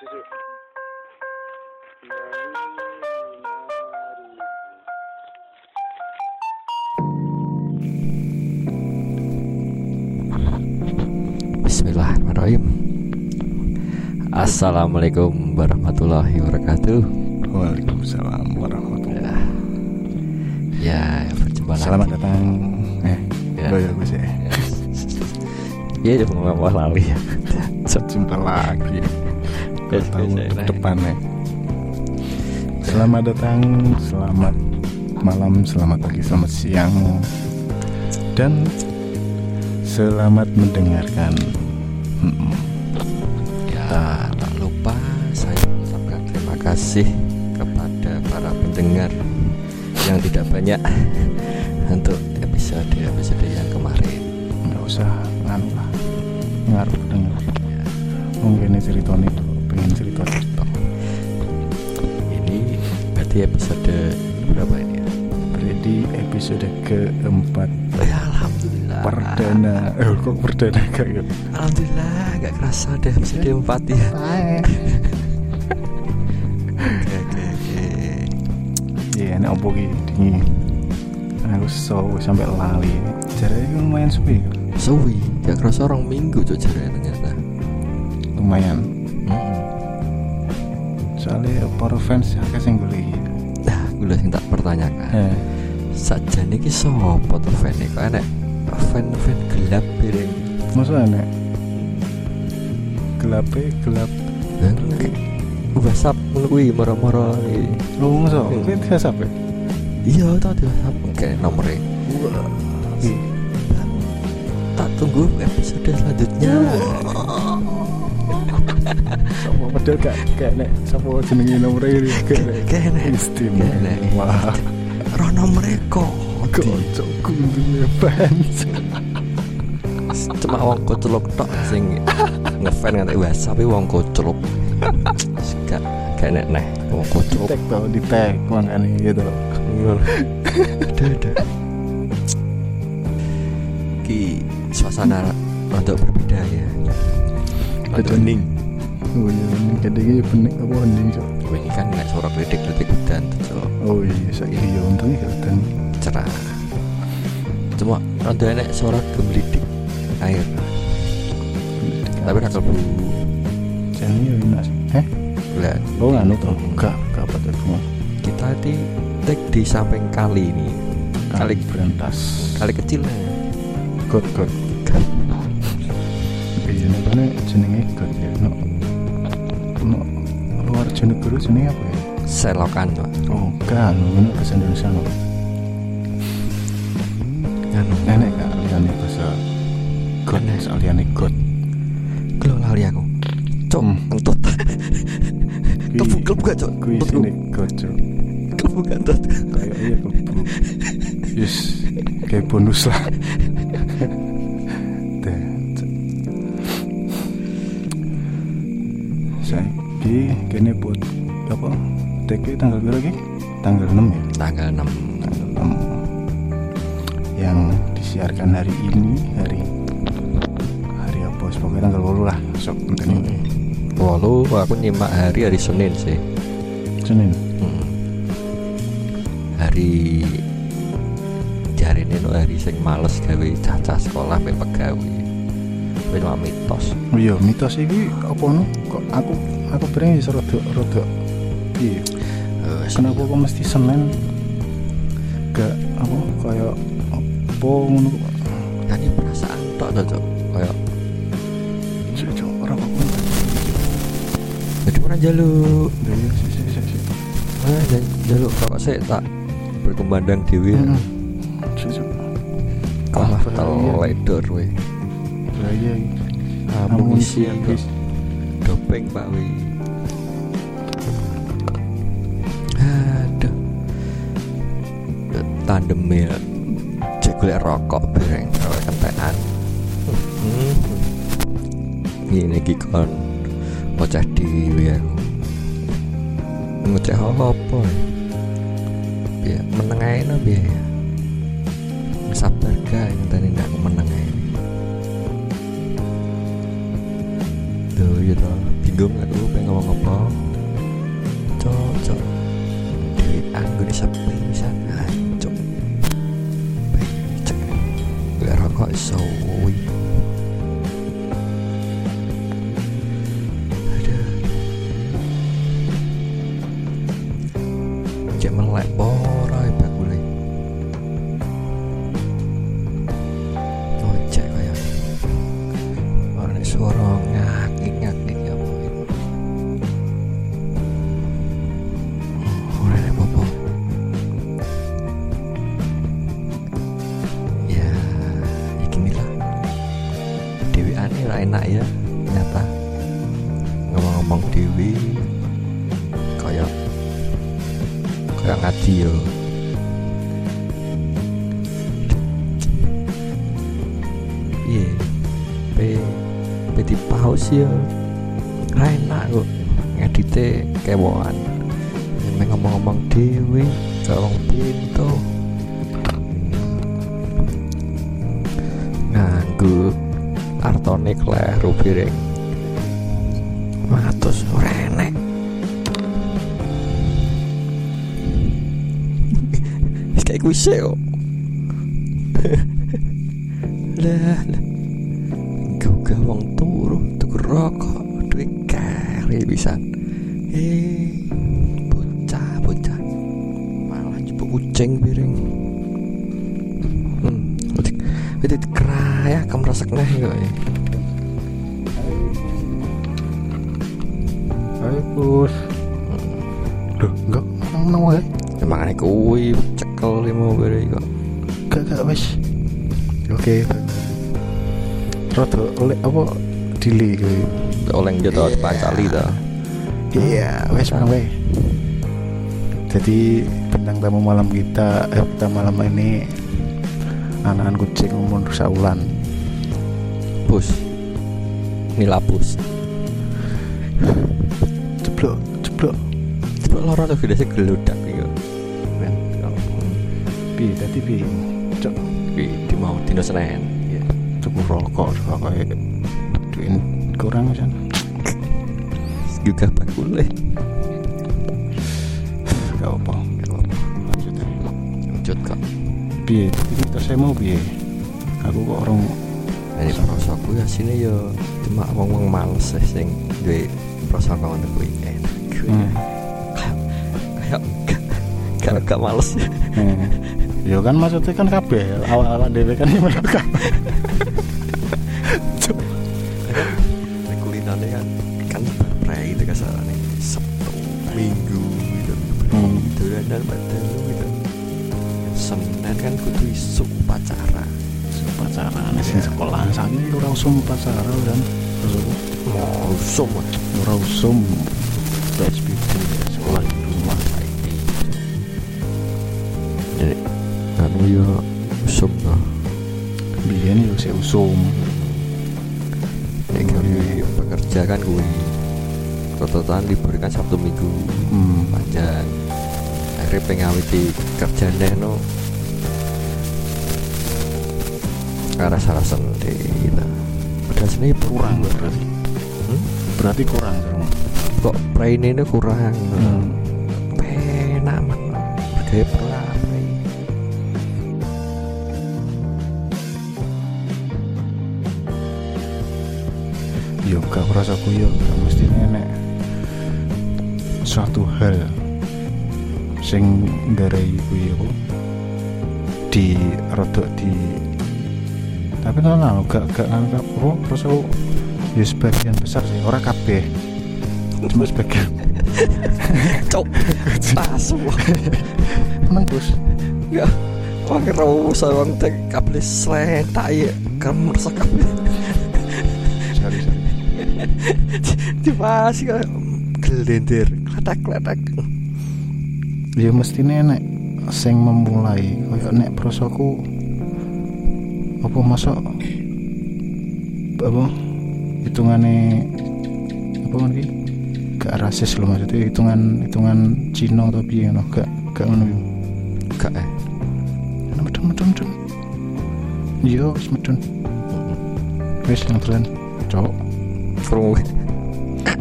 susu. Bismillahirrahmanirrahim Assalamualaikum warahmatullahi wabarakatuh Waalaikumsalam warahmatullahi Ya, berjumpa lagi Selamat datang. Eh, Ya. lo ya gue sih. Iya, udah ngomong apa lali ya Jumpa lagi. Biasa- Tahun biasa ke lah. depan ya. Selamat datang, selamat malam, selamat pagi, selamat siang, dan selamat mendengarkan. Mm-mm. Ya, tak lupa saya mengucapkan terima kasih kepada para pendengar yang tidak banyak untuk episode-episode yang kemarin nggak usah nganu lah ngaruh denger ya, mungkin ini ceritanya pengen cerita cerita Ini berarti episode berapa ini ya? berarti episode keempat. Ya, Alhamdulillah. Perdana. Eh kok perdana kayak Alhamdulillah gak kerasa deh episode 4 ya. Oke oke oke. Iya ini opo dingi aku so sampai lali. Jadi lumayan sepi Suwi gak kerasa orang minggu cok jaranya ternyata. Lumayan para fans akeh sing golek Nah gue yang tak pertanyakan. Eh Saja nih sopo tuh fan nih Kok enak fan-fan gelap piring? Masa enek? Gelap. Gelap WhatsApp menurui moro-moro nih lu masa? Hmm. kita tidak sampai Iya tau di WhatsApp. Kayak nomornya Ih, Tak tunggu episode selanjutnya Sopo padahal gak gak nek sopo jenenge nomor ini gak nek Kayak enak istimewa Roh nomornya kok kocok kuntungnya fans. Cuma wong kuculuk tok sing ngefan nganti WhatsApp e wong kuculuk gak gak enak neh wong di kuculuk tag tau di tag makanya gitu aduh aduh. Ki suasana untuk berbeda ya. Ada hening oh iya ini kadang pening apa hening cok? Ini kan nek suara kritik-kritik hutan tuh Cok. oh iya saya iya untungnya dan cerah. Cuma rada enek suara gemelidik air. Tapi ra kalbu jadi ya enak eh lah. Oh nganu tau gak gak apa tuh kita di tek di samping kali ini. Kali berantas. kali kecil lah god god iya nih mana jenenge god ya no luar Jonegoro jenenge apa ya? Selokan Pak. oh kan ini bahasa Indonesia no anu. Nenek gak liane bahasa god? Liane god. Kalau lali aku. Cok, Hmm. kentut. Kebu, kebu gak cok. kui sini god cok. Kebu kentut. Kayak iya kebu yes. Kayak bonus lah TK tanggal berapa lagi? Tanggal 6 ya? Tanggal 6 tanggal 6 yang disiarkan hari ini hari hari apa? Pokoknya tanggal 8 lah sok penting ini Walu, aku nyimak hari hari Senin sih. Senin? Hmm. Hari Hari ini no hari sing males gawe caca sekolah pe pegawe. Tapi cuma mitos. Oh iya mitos ini apa no kok aku aku pengen bisa rada rada iya Eh, kenapa kok mesti Senin gak apa kayak apa ngono kok? Ini perasaan tok tok cok. Kayak cok ora apa Jadi orang jaluk. Iya sih sih sih Ah, jal- jaluk kok saya tak berkembandang dewi Heeh. Cok, cok Kalah Ah, iya. teledor weh. Bahaya iki. Amunisi pak wi Tandem ya. Cek golek rokok kentekan Hmm. Ini iki kon. Ngoceh dewi aku Ngoceh apa? Ya meneng ae no biaya sabar gak yang tadi nggak aku meneng ae. Tuh ya toh bingung aku pengen ngomong apa? Cocok. Dewi anggun sepi bisa gue rokok suwi lah lah. Gugah wong turu tuku rokok duit kari bisa. Eh bocah bocah. Malah jebuk kucing piring. Hmm itu keraya kamu rasa kena kok ya Ayo bos. Duh, enggak. Nang wae. emang aneh kuwi cekel lima beri kok. Gak gak wis. Oke. Rada oleh apa dili kuwi. oleng jatuh Iya. pancali dah Iya, wes mang weh. Jadi bintang tamu malam kita, eh, kita malam ini anakan kucing umur saulan. bus nilapus Ceblok, ceblok. coba lorong tuh gede sih geludak gitu Ben, Pi, tadi pi. Cok, mau dino senen ya, tuku rokok, rokok duit kurang kan. juga bakule Gak apa, gak apa. Lanjut aja. lanjut kok Pi, kita saya mau pi. Aku kok orang ini prosoku ya sini yo cuma wong wong males sih sing duwe prosok ngono kuwi enak kuwi Hmm. kayak kayak gak males Hmm. Ya kan maksudnya kan kabeh. Awal-awal dhewe kan yang menurut kabeh. Kulinane kan kan pre itu kasarane Sabtu Minggu gitu. Hmm. dolanan badan gitu. Senin kan kudu isu upacara. Pacaran sing sekolah. Saiki ora usum pacaran kan. Mau usum. Ora usum kan kuwi Rototan libur kan Sabtu Minggu Hmm. panjang akhirnya pengawiti kerjanya no karena salah sendiri gitu padahal sini kurang berarti. hmm? Berarti kurang kok pray ini kurang Hmm. penak man bergaya gak merasa ku yo gak mesti nenek suatu hal sing nggarai kuwi di rodok di tapi kan anu gak gak gak apa terus aku ya sebagian besar sih ora kabeh. Cuma sebagian. Cok asu menang bos. Ya wah kira usah wong tek kabel seletak ya kamu merasa kabel dibahas kayak gelendir kletak kletak ya mesti nenek sing memulai. Koyo nek prosoku apa masuk apa hitungane apa lagi? Gak rasis loh maksudnya hitungan hitungan Cina atau piye ngono gak gak ngono. Yo gak eh. Medun medun medun. Iya wis medun. Wis yang keren. Cowok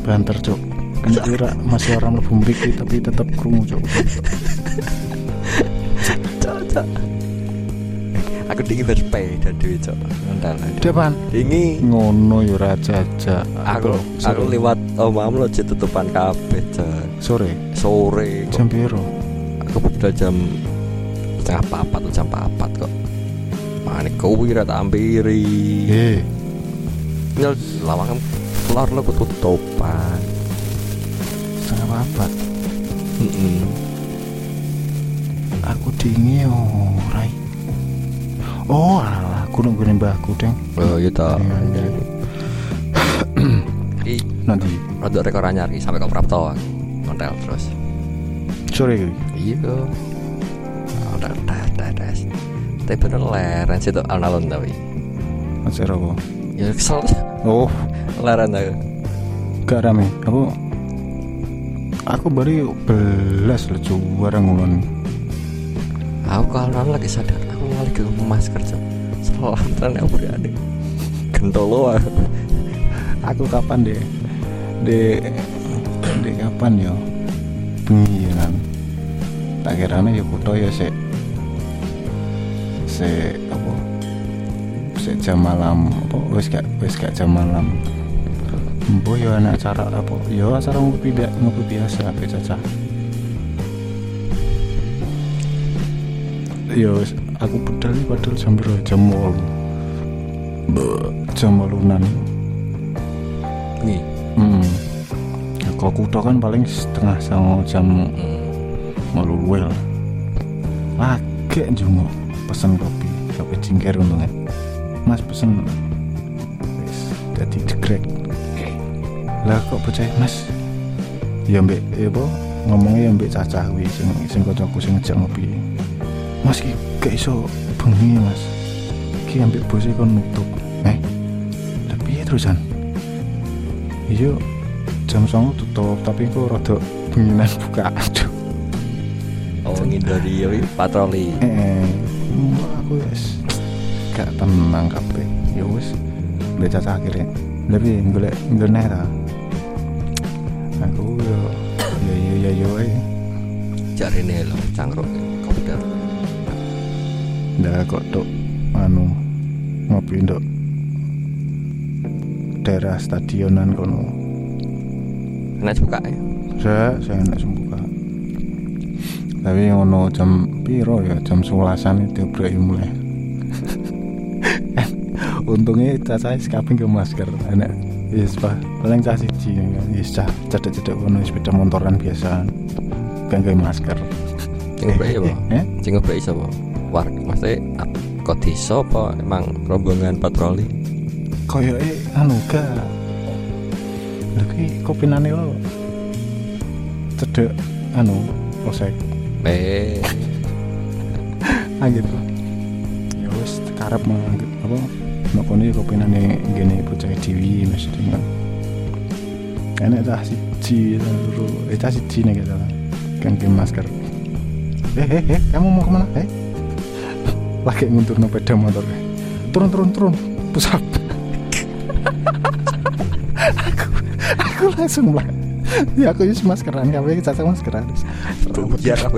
banter cok kan kira masih orang mlebu mriki tapi tetep krungu cok Cocok. Aku dingin bersepeda dhewe, Cok. Ngendal. depan Dingi ngono yo raja aja aku aku liwat omahmu lo jek tutupan kabeh, Cok. sore Sore jam piro Aku budal jam setengah papat atau jam papat kok. Mane kuwi ra tak ampiri. eh Nyel keluar lo ketutupan. setengah apa Heeh. aku dingin ora oh alah aku nunggu mbahku deng Oh, iya ta. Iya, iya. Nanti rada rekor anyar sampai kok Prapto aku. Nontel terus. sore iki Iya. Dah dah dah. Tapi bener leren sih tuh alun-alun tapi. apa Ya kesel. Oh. Leren aku. gak rame. Aku aku baru belas lah cuy barang ngulon Aku kalau lagi sadar aku lagi ke masker cok. Selantan aku udah ada. Gentolo aku. aku kapan deh de de kapan yo? Bengi ya kan? Tak kiranya ya foto ya se se se jam malam. Apa? Wes gak wes gak jam malam. Mbok ya anak acara apa? Ya acara ngopi bi- ngopi biasa apa caca ya wes aku pedal padahal jam berapa? Jam malu jam malunan Nih. Hmm. Ya, kalau kuto kan paling setengah sama jam malu lah. Lagi jungo pesen kopi, kopi cingkir untungnya. Mas pesen wis jadi degrek. Lah kok percaya Mas? Ya mbek ya apa ngomongnya ya mbek cacah wi sing sing kancaku sing ngejak ngopi. Mas ki gak iso bengi Mas. Ki ambek bose kon nutup. Eh. Lah piye terusan? iya jam songo tutup tapi kok rada benginan buka aduh Oh ngindari ya patroli. eh mbak aku wes gak tenang kabeh. Ya wis udah caca akhirnya. Lebih golek golek ta? Aku yo yo yo yo yo. Cari nih lo cangkruk komputer. ndak kok tok anu ngopi ndok daerah stadionan kono. Enak buka ya. saya saya enak sembuka tapi ngono jam piro ya? Jam sebelasan itu brai mulai untungnya caca kabin ke masker. Enak. Yes pak paling cah siji. Yes cah cedek-cedek kono sepeda motoran biasa. Kan ke masker. Sing ngebreki apa? eh? Sing ngebreki sapa? Warga maksudnya kok desa apa emang rombongan patroli? koyo eh anu ga. Lho ki kopinane lo. Cedek anu osek. Eh, ah gitu. Ya wis karep menganggap apa nek kono ya kopinane ngene bocah dewi mesti kan enak dah siji loro eh cah siji nih gitu kan ke masker. Eh eh eh kamu mau ke mana? Eh? Lagi nguntur no peda motor. Turun turun turun. Pusat. Aku aku langsung lah. Ya aku use maskeran kabeh caca maskeran. Biar apa?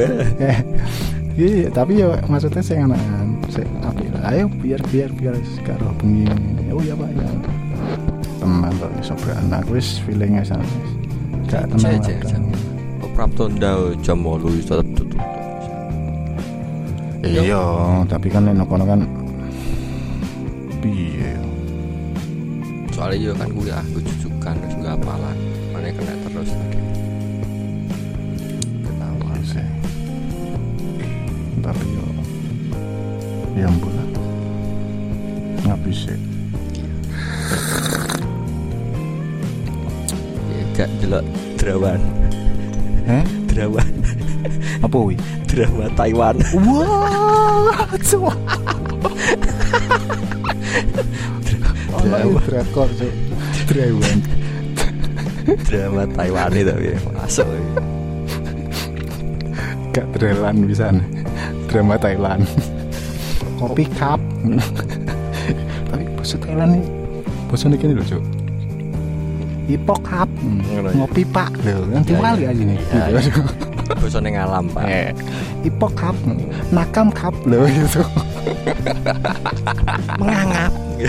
Ya? tapi ya maksudnya saya anak saya lah ayo biar biar biar karo bengi ini. Oh iya pak ya tenang kok iso anak. Wis feelingnya sana gak tenang lah Prapto ndau jam 8 tetep tutup. iya tapi kan nek kono kan piye Soalnya juga kan gue aku jujukan terus nggak apalan. Drawan, eh drawan, apa wi? Drama Taiwan. wah cuma Drama. drakor cuk. Draiwan drama Taiwan itu ya. Masuk. gak Thailand bisa drama Thailand kopi cup. Tapi bahasa Thailand nih. Bahasa ini loh cuk hipokap Ngono ya. ngopi pak lho Ya, diwali ya. aja nih Ya, ya. Bosone ngalam, Pak. hipokap nakam kap lho gitu Mengangap.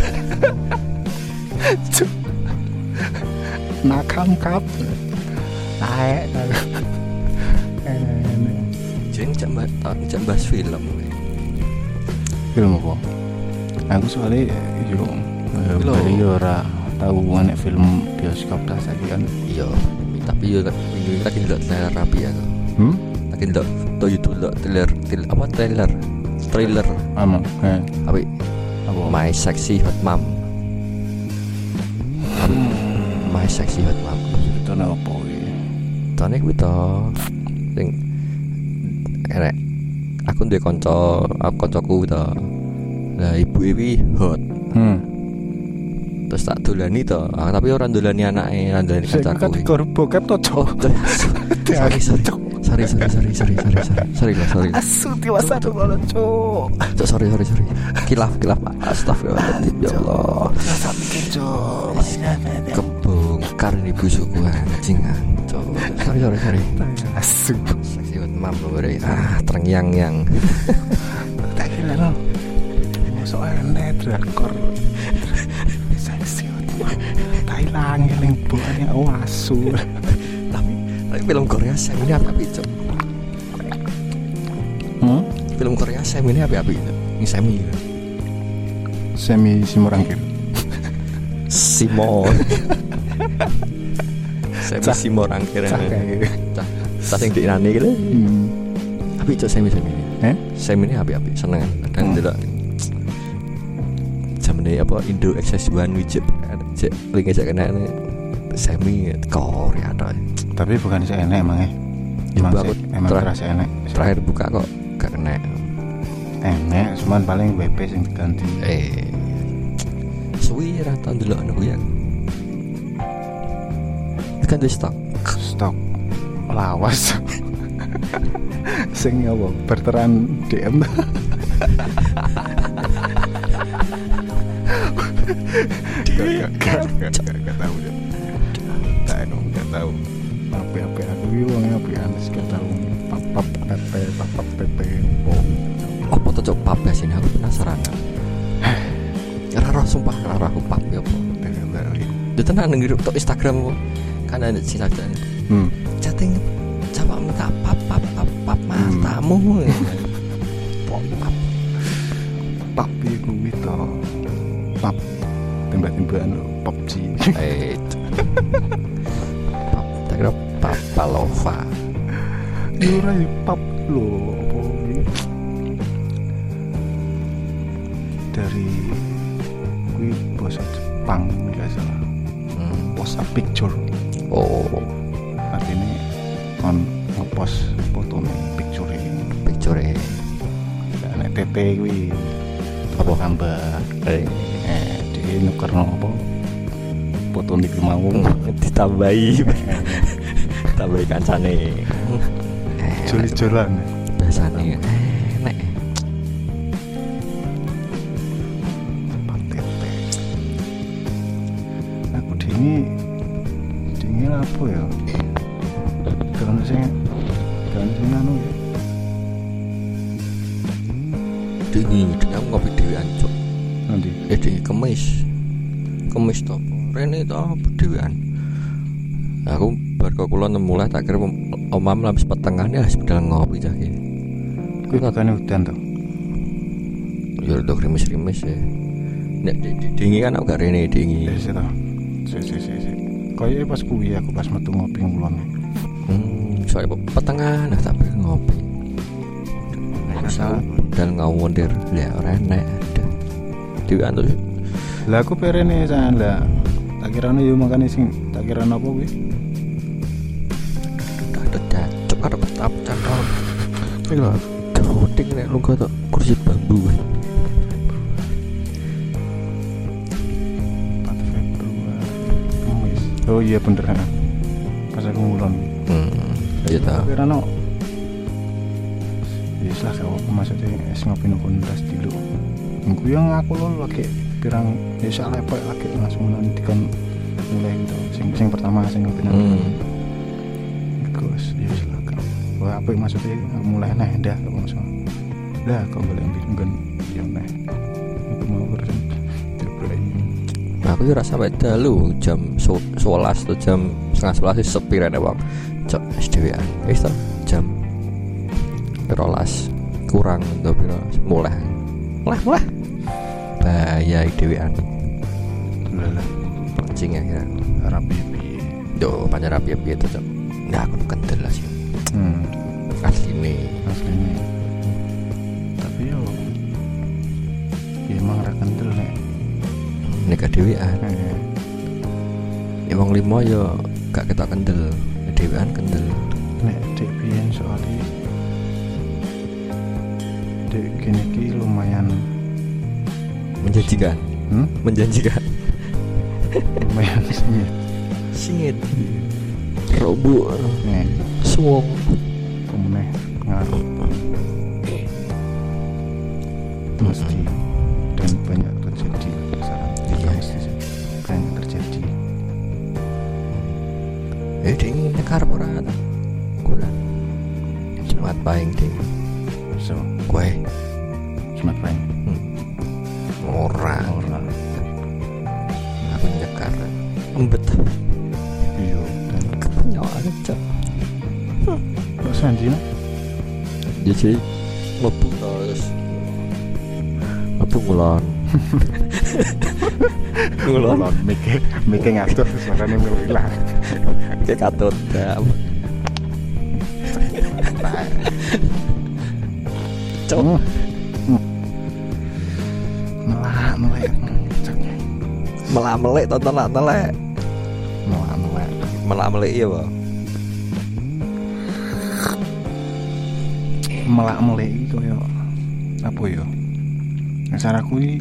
nakam kap taek Eh, Jeng cak mbak, cak bahas film. film apa aku soalnya yo eh, Lho. bari ora tahu mana film bioskop tas lagi kan Iya, tapi yo lagi ndelok trailer rapi ya. hmm Lagi ndelok to YouTube ndelok trailer, apa trailer? Trailer ama eh apa? apa My Sexy Hot Mom. My Sexy Hot Mom. itu apa iki Tane kuwi to sing enek aku duwe kanca, aku kancaku to. Lah ibu iki hot. hmm Terus tak dolani to. Ah, tapi ora dolani anake, ora dolani kancaku. kan kor bokep to cok sorry, sorry. Sorry, sorry, sorry, sorry, sorry, sorry, sorry, lah, sorry. asu dewasa dulu cok Cok, sorry, sorry, sorry. Kilaf, kilaf. Astagfirullahaladzim, ya Allah. Rasa mikir cok Kebongkar ini busukku anjing Cok, sorry, sorry, sorry. asu Seksi buat mampu. Ah, terngiang-ngiang. tak kira no soalnya drakor Thailand yang bukannya asu tapi, tapi film Korea Sam ini apa itu? hmm? Film Korea Sam ini apa apa itu? Ini Semi. gitu. semi simorangkir Simon. Semi akhirnya. cah kayak Cah, cah sing diinani gitu. Tapi itu Semi Semi ini. eh Sam ini api-api seneng kadang Hmm. delok jamane apa Indo Access One Widget cek link cek kena ini. Semi Korea toh. Tapi bukan saya enek emang ya emang aku emang tra- terasa enek terakhir buka kok gak kena. Enek cuman paling WP sing diganti. Eh suwi ra tau delok anu ya kan di stok. Stok lawas. Sing apa berteran DM Gak, gak, gak, gak, gak, gak tahu deh. Tak tahu, gak tahu. Apa apa aku iki wong apa ya anes gak tahu. Pap pap pepe, pap pap pepe. Oh. apa tuh cok pap ya sini aku penasaran Ra roh sumpah ra roh aku pap ya apa Itu tenan nang grup Instagram kok. kan ada sing ada Hmm. chatting coba minta pap pap pap pap matamu pop pap Pap kuwi to. Pap tembak-tembakan lho, PUBG. eh pap tak kira pap palova Yo ora ya pap lho ditambahi. Tambahi kancane. Joli-jolan mulai tak kira om- omam lah petengah nih habis bedal ngopi cah iki. kuwi katanya hutan tuh ya udah krimis-krimis ya. Nek di- di- dingi kan aku gak rene dingi ya sih toh si si si si. Kayaknya pas kuwi aku pas metu ngopi ngulon hmm, soalnya pe- petengah nah tak pengen ngopi. Salah. dan ngawondir ya ora enak dewean tuh lah aku perene jan lah tak kira yo makane sing tak kira apa kuwi kuwi lho Doding nek lu kata kursi bambu. 4 Februari Kamis oh iya bener pas aku ngulon. Hmm, iya ta. tak kira no ya lah kau maksudnya es ngopi no kondas dulu. Aku yang aku lo lagi pirang ya salah apa lagi langsung nanti kan mulai gitu. Sing sing pertama sing pindah hmm. Gus ya silakan wah apa yang maksudnya mulai neh dah maksud dah kok boleh ambil nggon ya neh aku mau urusan Nah, aku rasa sampai dalu jam so- 11 atau jam setengah 11 wis sepi rene wong. Cok wis dhewean. Wis jam 12 kurang to piro mulai. Mulai mulai. Bahaya iki dhewean. lala Pancing ya kira. rapi piye Yo pancen rapi piye to, Cok. Nah, aku kendel lah sih. Hmm Asline. aslinya tapi yo ya emang ra kendel nek Nek dhewean. eh, Ya wong limo yo gak ketok kendel. Dhewean kendel. nek dek biyen soalnya dek gini ki lumayan Menjanjikan. hmm? Menjanjikan. lumayan sengit Singit. Robo. nih Suwung. kemeneh ngaruh mesti dan banyak terjadi kesalahan iya mesti banyak terjadi Eh ding nekar ora? Kula. Jumat paing ding. so Kowe smart paling ora. ora Aku nyekar. Embet. iya dan Kenyok aja. Kok sandi no? Jadi mlebu terus. Mlebu ngulon. ngulon. Ngulon mikir mikir ngatur suaranya ngeluilah Kayak katut. Dam. Cok. Melak melek Melak melek tonton lak telek. melak melek Melak melek iya, Pak. Melak melek iki koyo apa yo caraku iki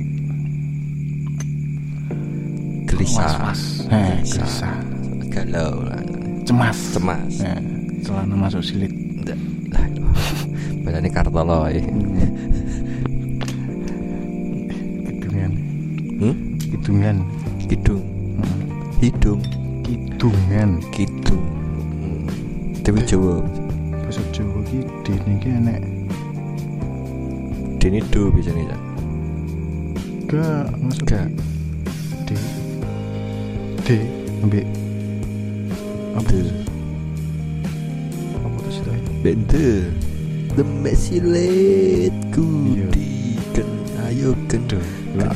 Gelisah. eh gelisah Galau lah. cemas Cemas. eh celana masuk silit Ndak. Lah. Badane kartolo ya. kidungan Hmm? kidungan Kidung. Hmm. Hidung. kidungan Kidung. Hmm. Tapi Jawa. Jawa ki dene ki enek Dini do biasanya ya. gak maksud Gak. d d ambek apa De. apa tuh sih? Bende. The mesiletku Iya. diken ayo kendo. Lah,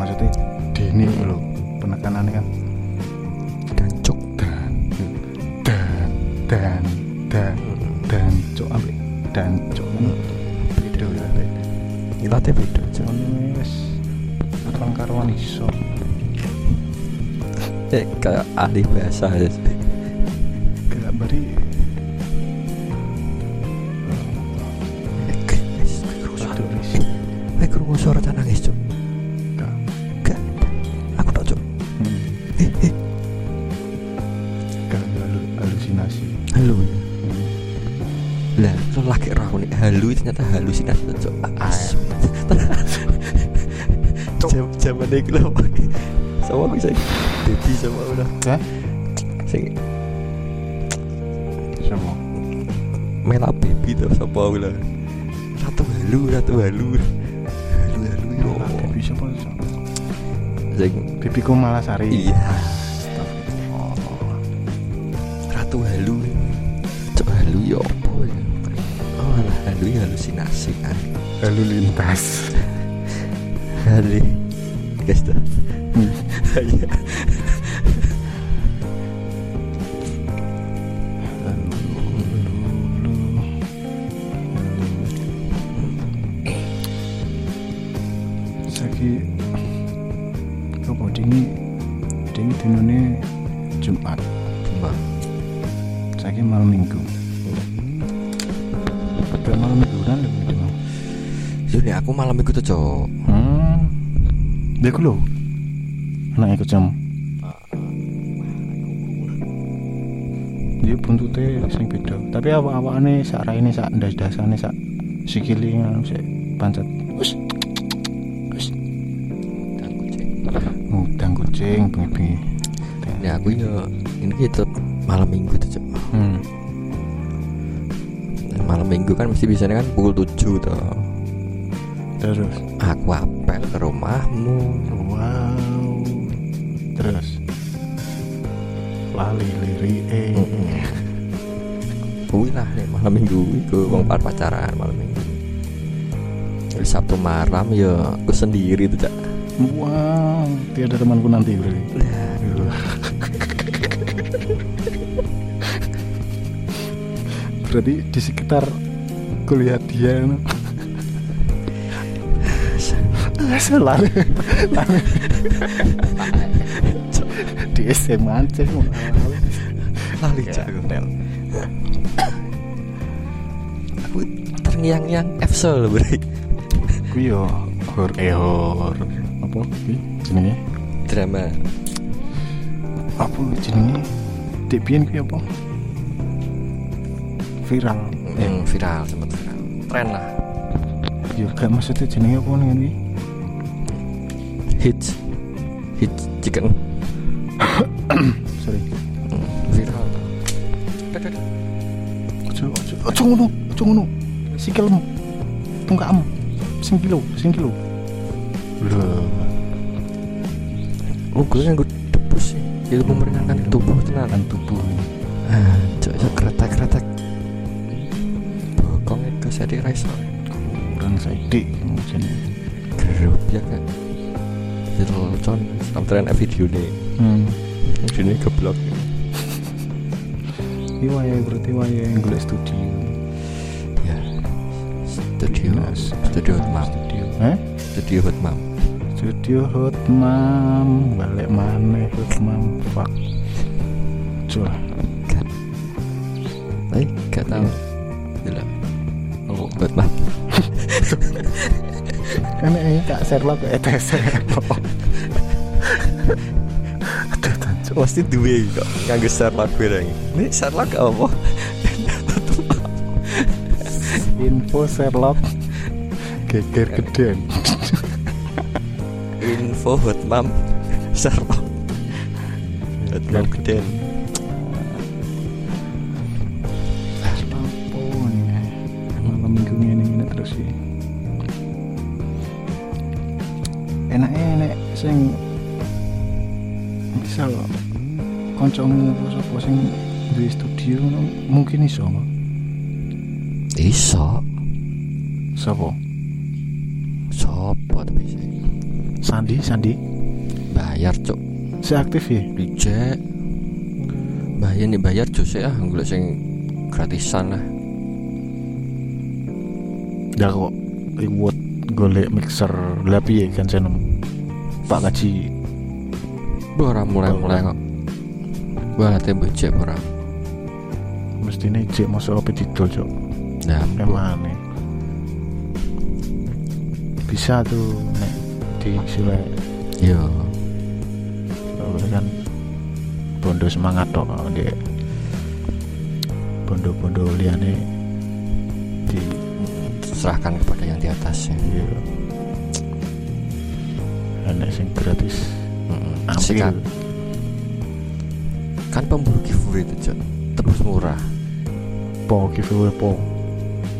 maksudnya dini lho penekanannya kan Dan cok. dan dan dan dan dan cok ambek dan cok beda ya Ngelatih beda cok. cuman wis orang karuan iso Eh kayak ahli bahasa sari Iya. Astagfirullah. ratu halu. Cok halu yo apa ya? Oh, halu ya halusinasi kan. lalu lintas apa awakane sak raine sak ndas dasane sak sikili ngono sik pancet. Us us Dan kucing bengi-bengi. Nek aku yo ini gitu malam minggu tuh cok hmm. Dan Malam minggu kan mesti biasanya kan pukul 7 tuh terus? Aku apel ke rumahmu. Wow. Terus? Lali liri eh Mm-mm. Kuwi lah nek malam minggu iku wong par pacaran malam minggu. Jadi Sabtu malam ya aku sendiri tuh cak. wow tiada temanku nanti berarti berarti di sekitar kuliah dia salah. Di SMA aja Lali cak aku. Aku terngiang-ngiang Efsel beri. ku yo hor eh hor apa kuwi jenenge Drama. apa jenenge biyen kuwi apa viral eh Yang viral sempat viral. Tren lah. yo gak maksudnya jenenge apa nih kuwi Hits. Hits chicken. ojo ngono ojo ngono sikilmu tungkakmu sing kilo sing kilo lho Oh, gue yang gue debus sih. Itu memeringankan tubuh tenan. kan tubuh Ah, cok iso kretek-kretek. Bokong itu seri raiso. kurang saiki jenenge Gerup ya kan. Itu con sama tren video nih. hmm Video ini geblok. iki wayahe berarti wayahe golek studio Ya. Dinas. Studio Hotmam. studio eh Studio Hotmam. studio hotmam balik maneh hotmam fuck Cua, Kan. Eh, gak tahu. Gila. Oh, Hotmam. enak ini kak Sherlock ETS aduh tancuk Pasti duwe kok. Nganggo Sherlock bareng. Ini Sherlock apa? info Sherlock geger gede Info Hotmam Sherlock. Hotmam geden. Ya. Malam minggu ini ini terus sih enaknya enak sing misal koncomu apa sing di studio mungkin iso Iso. sapa Sandi Sandi Bayar cuk. si aktif ya Reject. Bayar nih bayar jose ah golek sing gratisan lah. dah kok reward golek mixer lapi ya kan senem Pak Kaji Ora mulai-mulai kok. Wah, tembok cek ora. mestinya cek masuk apa didol cok Nah, emang nih bisa tuh di yo. kalau kan bondo semangat tok di bondo-bondo liane di serahkan kepada yang di atas ya. iya enek sing gratis ambil Sikat. Kan pemburu giveaway itu. Tebus murah. po giveaway po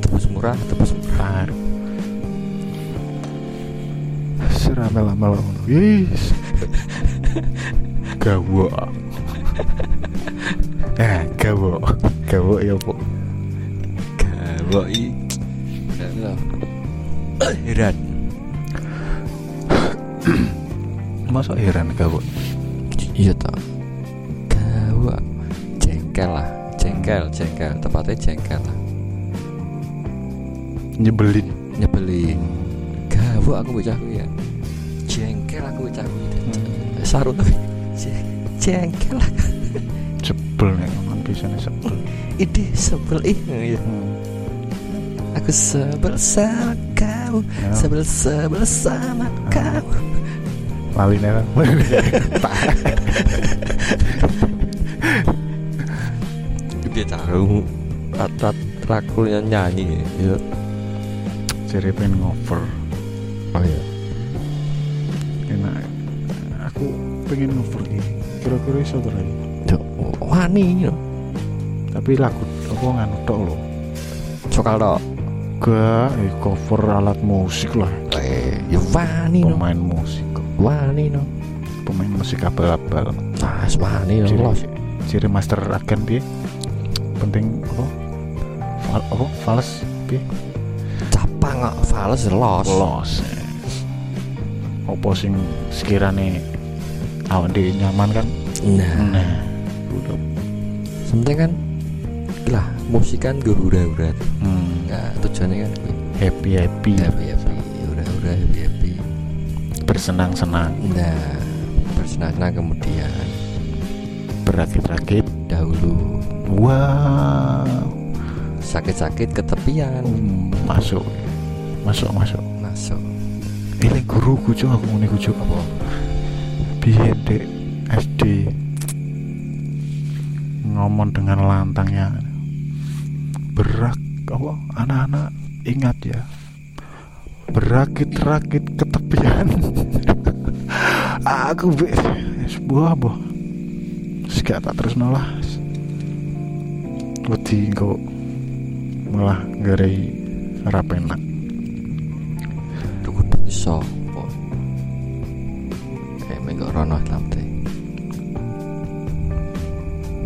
Tebus murah, tebus murah. Serame lama lama yes gawo eh gawo gawo ya po Gawai. Heran. masa heran gawo Iya toh. Gawa. Jengkel lah. Jengkel, jengkel. Tepatnya jengkel lah. nyebelin Nyebelin. Gawa aku bocah ya. Jengkel aku kuwi. Hmm. Sarut jengkel sebel nek ngomong bisane sebel ide sebel ih Iya. hmm. aku sebel sama kamu Ya. sebel sebel sama kamu lali nek dia tahu rat-rat rakulnya nyanyi ya jadi pengen ngover oh iya pengen ngover iki kira-kira iso Ray? Yo, wani yo tapi lagu apa nganu tok lho. Sokal tok. Gak eh, cover alat musik lah. Eh ya wani no. Pemain musik. Wani no. Pemain musik abal-abal. Ah wani no. Los ciri master agen piye? Penting apa? Fal, apa? Fals piye? Capang fals los. Los apa sing sekirane awak dhewe nyaman kan? Nah. Nah. Udah sebenarnya kan lah musik kan gue hura-hura hmm, nah tujuannya kan happy happy. Happy happy hura-hura happy happy. Bersenang-senang. Nah bersenang-senang kemudian. Berakit-rakit. Dahulu. Wow. Sakit-sakit ketepian. Hmm, masuk. Masuk masuk. Masuk. Ini guruku cok aku ngene cok apa biyen SD ngomong dengan lantangnya. Berak apa anak-anak ingat ya. Berakit-rakit ketepian. Aku be sebuah boh Gak tak terus nolah wedi kok malah garai rapenak dukun rono lamte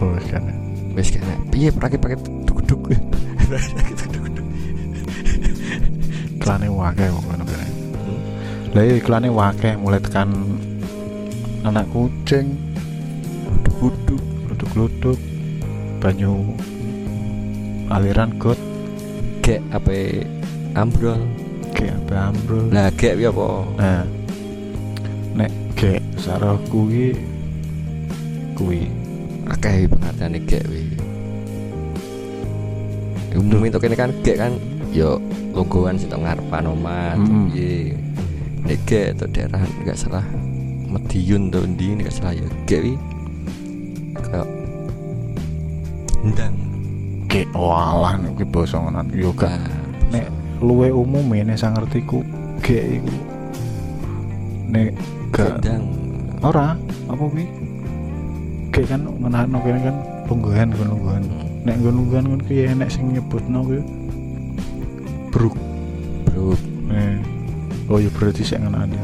oh kan wis kena piye prakit-prakit duk-duk prakit duk-duk? Iklane wakeh kok ngono kene. Lah iya iklane wakeh mulai tekan anak kucing. Duk-duk gluduk-gluduk banyu aliran got. Gek apa ambrol. Kayak apa ambrol. Lah gek piye apa? Nah gek sarah kuwi kuwi. Akeh pengertiane gek wi umum itu kene kan gek kan yo logoan sing tok ngarepan omah Mm. piye nek gek itu daerah enggak salah Mediun tuh ndi enggak salah ya gek wi kayak ndang. Gek walah nek kuwi basa ngonan yo gak Nah, nek luwe umum nek sang ngertiku gek iku. Nek gak ora. Apa kuwi? Gek kan ngenahno kene kan lungguhan kan lungguhan. Hmm, nek nggon lungguhan kan kuwi enek sing nyebutno kuwi. Bruk. Bro Eh. Oh ya berarti saya ngenani.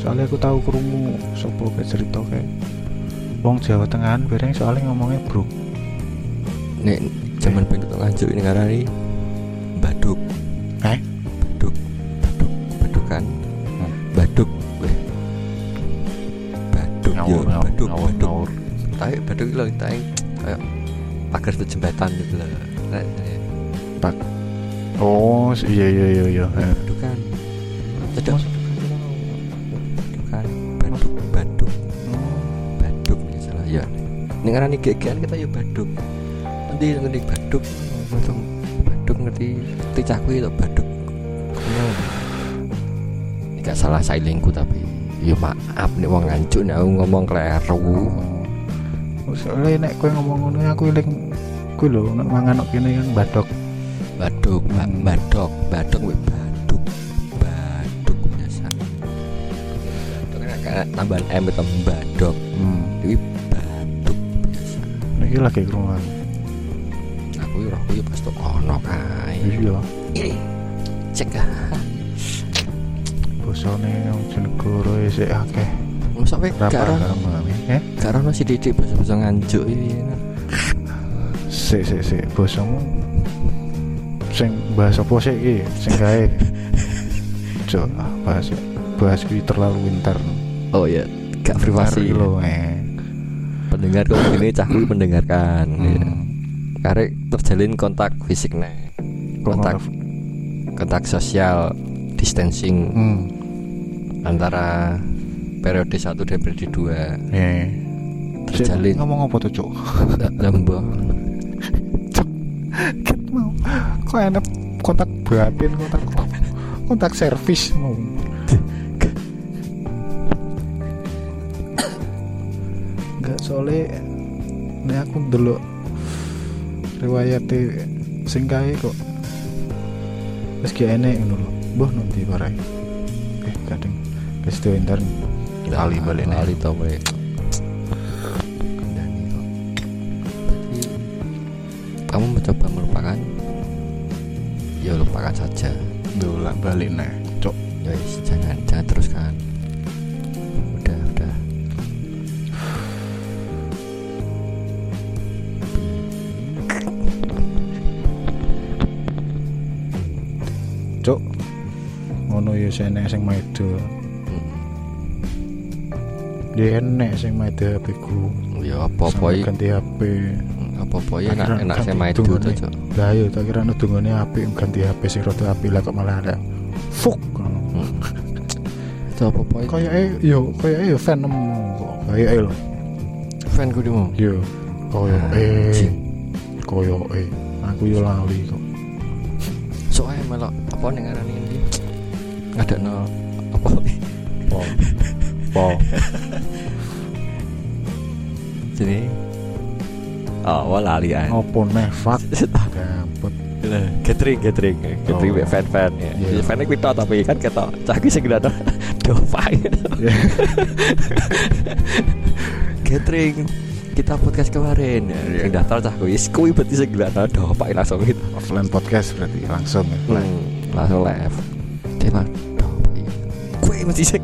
Soalnya aku tahu kerungu sopo kayak cerita kayak Wong Jawa Tengahan bareng soalnya ngomongnya bro. nek zaman pengen ketok nganjuk ini ngarani baduk. Eh? Ngawur ngawur tapi baduk itu lagi tai kayak pagar itu jembatan gitu lah Nah, ini, Oh iya iya iya iya. Baduk kan cedok baduk kan baduk baduk baduk ya ya ini ngarani gegean kita ya baduk nanti ngerti baduk langsung baduk ngerti ngerti cakwe itu baduk Ngono. ini gak salah sailingku tapi ya maaf nih wong ngancuk aku ngomong kleru Oh, soalnya nek kowe ngomong ngono aku eling kuwi lho nek mangan kene kan badok. baduk ba- Hmm. badok badok weh baduk baduk biasa kayak tambahan m itu badok Hmm. ini baduk biasa Niki lagi krungu. aku ya rohku ya pas tuh ono kae Iya. cek ah Bosone wong Jenegoro isih akeh. masa weh gak Rapa ono agama eh? gak ono si didik basa-basa nganjuk iki Sik sik sik bosomu sing bahas apa sih iki sing gawe Jo, ah, bahas bahas kuwi terlalu intern. oh ya gak privasi lho eh. pendengar kok ini cah kuwi mendengarkan ya. Hmm. karek terjalin kontak fisik nih kontak kontak sosial distancing Hmm. Antara periode 1 dan periode 2 eh terjalin. Ngomong apa tuh cuk? Lembo Ket mau. Kok enak kontak batin kontak kontak servis mau. Nggak soalnya ini aku dulu riwayat sing kae kok. Wis ki enek ngono lho. Mbah nanti parai eh kadang wis tuh entar lali balik nih. lali tau. Tapi kamu mencoba melupakan? Ya lupakan saja. Dolan balik nih cok. Ya wis, jangan jangan teruskan. Udah udah. Cok. Ngono ya sing enek sing Mm. ya enek sing maido HP ku. Ya apa apa iki? ganti HP apa apa ya enak enak ganti main itu cok lah yo tak kira nudungane HP ganti HP sing rada HP lah kok malah ada fuck itu apa apa iki? Kayak eh yo kayak eh yo Venom kok kayak eh lho. fan ku dimo yo koyo eh koyo eh aku yo lali kok. Soalnya malah apa nih ngaran ini ada no apa? po po jadi oh wah lali an opo neh fuck gabut Gathering, gathering, gathering Oh. fan fan ya. Iya. Yeah. Fan kita tapi kan kita caki sing ada dova. Gathering kita podcast kemarin ya. Yang daftar cah kuwi berarti sing ada dova langsung gitu. offline podcast berarti langsung ya Hmm, langsung live. Tema dova. Kuwi mesti fan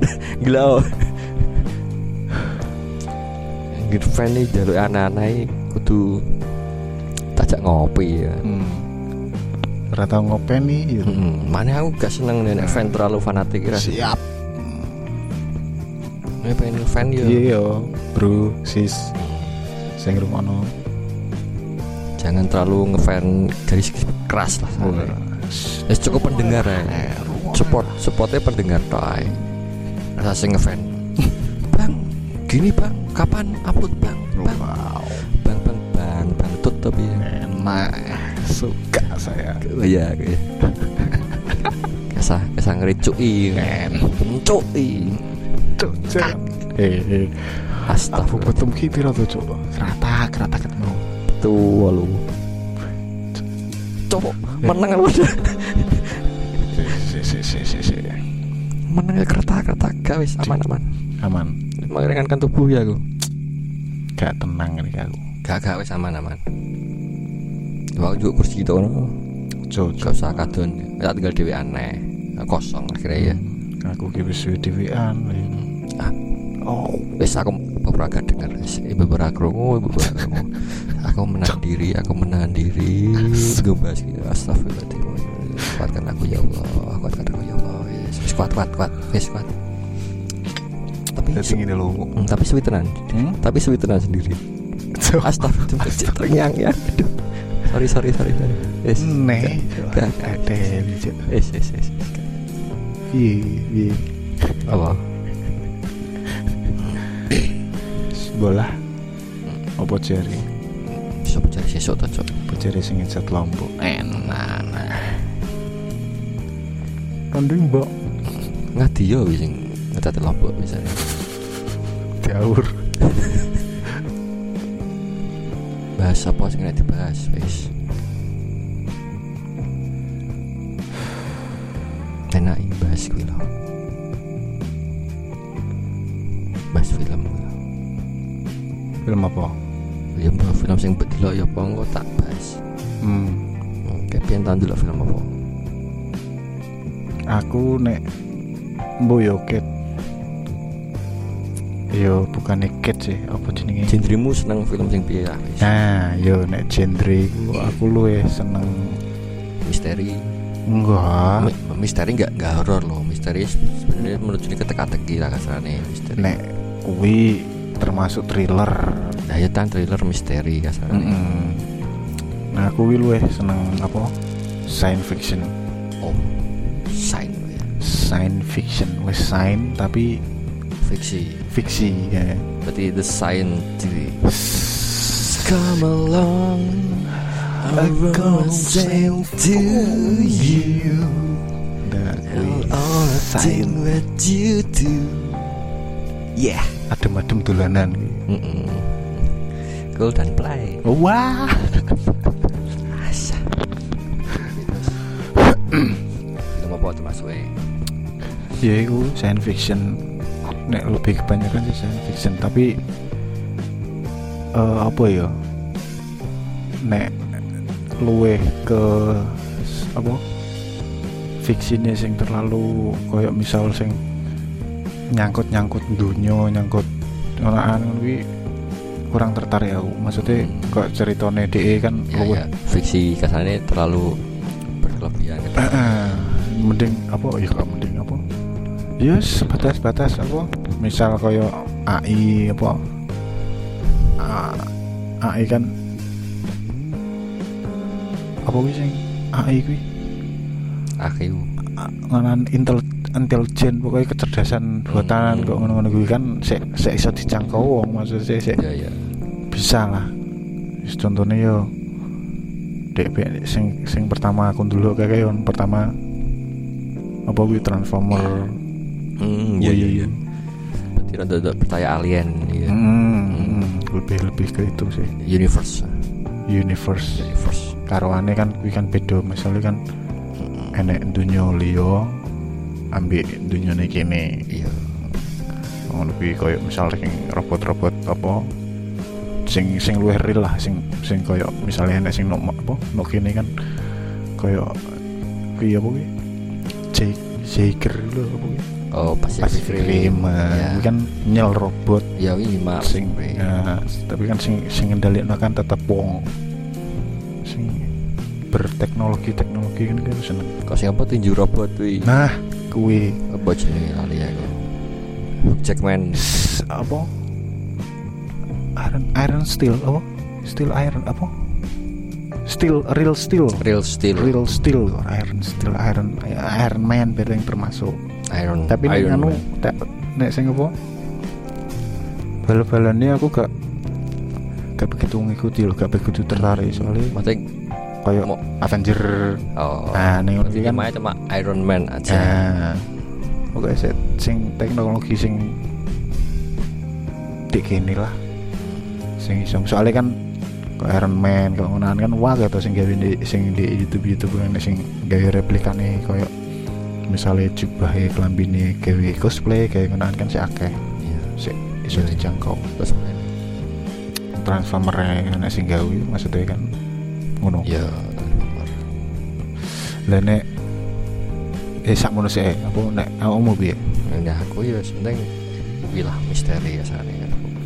gila. Gitu fan nih jalur anak-anak kudu tajak ngopi ya. hmm. rata ngopeni yo Hmm, mana aku gak seneng nih fan terlalu fanatik kira. siap Nek pengen fan yo. iya yo bro sis sing rumono Jangan terlalu ngefan garis keras lah. Ya cukup pendengar ya. Support, supportnya pendengar toh. Rasa sing ngefan. bang, gini bang, kapan upload bang? Bang, wow bang, bang, bang, bang, tut tapi ya. enak suka saya Oh iya, kayak. Kesah, kesah ngericuki. Men. Mencuki. cuk cuk eh eh aku Astagfirullah. betum ki piro tuh cuk rata rata ketemu Tuh lu. Cowok menang lu. si si si si si Menang ya kereta-kereta guys, aman-aman. aman Meringankan tubuh ya aku. gak tenang ini aku Gak gak wis aman-aman. Wah juga kursi itu no. cuk Gak usah kadon. Ya tinggal dewe aneh. Kosong akhirnya ya. aku ki wis dewean Ah, oh wis aku beberapa dengar wis ibu beberapa krungu, ibu beberapa krungu. Aku menahan diri, aku menahan diri. Gue bahas gitu. Astagfirullahaladzim. Kuatkan aku ya Allah, kuatkan aku ya wis kuat kuat kuat, wis kuat. Tapi jadi ini lo Hmm, tapi sweetenan, hmm? tapi sweetenan sendiri. Astagfirullah, terngiang ya. Aduh. Sorry, sorry, sorry, sorry. Yes. Gak, ada. Yes, yes, yes. Iya, iya. Apa? Bola. Apa jari? Bisa cari sesok tuh, Cok. Apa jari sing ngecat lombok? Enak. Kandung mbok Ngadi yo wis sing ngecat lombok misalnya. diaur. Bahas apa sing nek dibahas wis. Enak bahas kuwi lho. Bahas film. Film apa? Ya mbah film sing mbok delok ya apa engko tak bahas. Hmm. Pian tau delok film apa? Aku nek mbok yo ket. Yo bukan ket sih, apa jenenge? Gendrimu seneng film sing piye lah wis. Nah, yo nek genre iku aku luwe seneng Misteri. enggak. Mi- Misteri enggak enggak horor loh. Misteri sebenarnya menuju ke teka-teki lah kasarane misteri. Nek kuwi termasuk thriller. Nah, ya tan thriller misteri kasarane. Mm-mm. Nah, aku luwe seneng apa? Science fiction. Oh. Science fiction wis science tapi fiksi. fiksi ya. Berarti the scientist come along I wanna sing to you. Science. think what you do yeah. Adem-adem dolanan. Kuwi. Mm-mm. golden play. Wah. Asa. film apa termasuk ya itu science fiction. Nek lebih kebanyakan sih science fiction. Tapi eh, apa ya? Nek luweh ke apa? Fiksinya sing terlalu koyo misal sing nyangkut nyangkut dunia nyangkut orang kuwi kurang tertarik aku. Maksudnya Hmm. kok ceritanya DE kan ya, luweh ya. fiksi kasarnya terlalu berkelebihan gitu. mending apa? Ya kok mending apa ya sebatas batas apa misal kaya AI apa? AI kan apa kuwi sing AI kuwi? Aku A- nganan intel intelijen pokoknya kecerdasan buatan Hmm. kok ngono-ngono kuwi kan sik sik iso dijangkau wong maksudnya sik sik ya ya. bisa lah. Contohnya yo be- sing sing pertama aku dulu kayak yon pertama apa gue transformer hmm, ya ya ya berarti rada percaya alien ya. Hmm, hmm, lebih lebih ke itu sih. Universe. Universe. Universe. Karuane kan kuwi kan beda. Misalnya kan Mm-mm. enek dunia liya ambek dunia kene. Iya. Oh, lebih koyo misal sing robot-robot apa sing sing luwih real lah sing sing koyo misalnya enek sing no apa no kene kan koyo kuwi apa kuwi? Jake Jager lho apa kuwi oh Pacific, Pacific Rim. Ya. eh, kuwi kan nyel robot. Ya ini Mars sing ya, tapi kan sing sing ngendalekno kan tetep wong. Sing berteknologi teknologi kan kan seneng. Kok siapa tinju robot tuh nah kuwi. Apa jenenge lali aku Hugh Jackman. Apa? Iron iron steel apa? Steel iron apa? Steel real steel. Real steel. Real steel iron steel iron iron man beda yang termasuk Iron tapi nek Iron anu Man. tak nek sing apa? Bal-balannya aku gak gak begitu ngikuti loh gak begitu tertarik soalnya. Maksudnya kayak Mau- Avenger. Oh. Nah ning kan cuma Iron Man aja. Nah. Oke sih sing teknologi sing dik kene lah. Sing iso. Soalnya kan kayak Iron Man kalau ngonoan kan wah gitu sing gawe di sing di YouTube YouTube kan sing gawe replikane koyo misalnya jubah e kelambine gawe cosplay kayak ngonoan kan si akeh. Iya. Si iso Iya. dijangkau. Terus transformer enek sing gawe maksudnya kan ngono. Ya Transformer. lah nek eh sak ngono sih apa nek awakmu piye? Nah, aku ya sebenarnya wilah misteri ya sana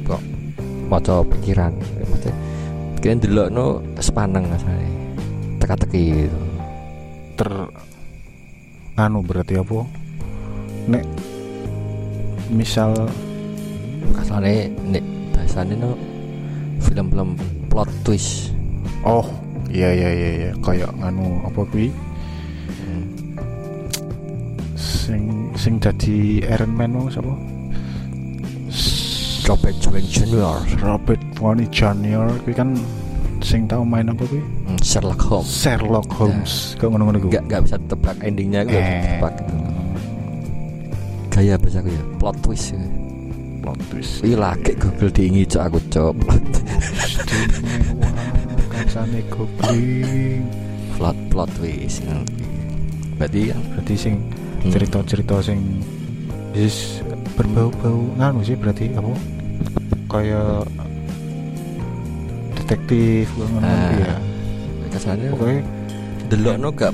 kok maca pikiran maksudnya kalian dulu no sepaneng asane teka-teki gitu anu berarti apa nek misal kasane nek bahasane no film-film plot twist oh iya iya iya iya kayak nganu apa kuwi Hmm. sing sing jadi Iron Man mau sapa Robert Downey Jr. Robert Downey Jr. kuwi kan sing tau main apa kuwi? Hmm, Sherlock Holmes. Sherlock Holmes. Kok ngono-ngono kuwi? Nggak nggak bisa tebak endingnya bisa eh. tebak gaya bahasa aku ya plot twist ya. plot twist. Wih lagi Google diingi cok aku cok. Kancane googling plot plot twist berarti kan berarti sing hmm, cerita-cerita sing is berbau-bau nganu sih berarti apa? Kayak detektif ngono. Ah. ya kasarnya pokoknya delok no gak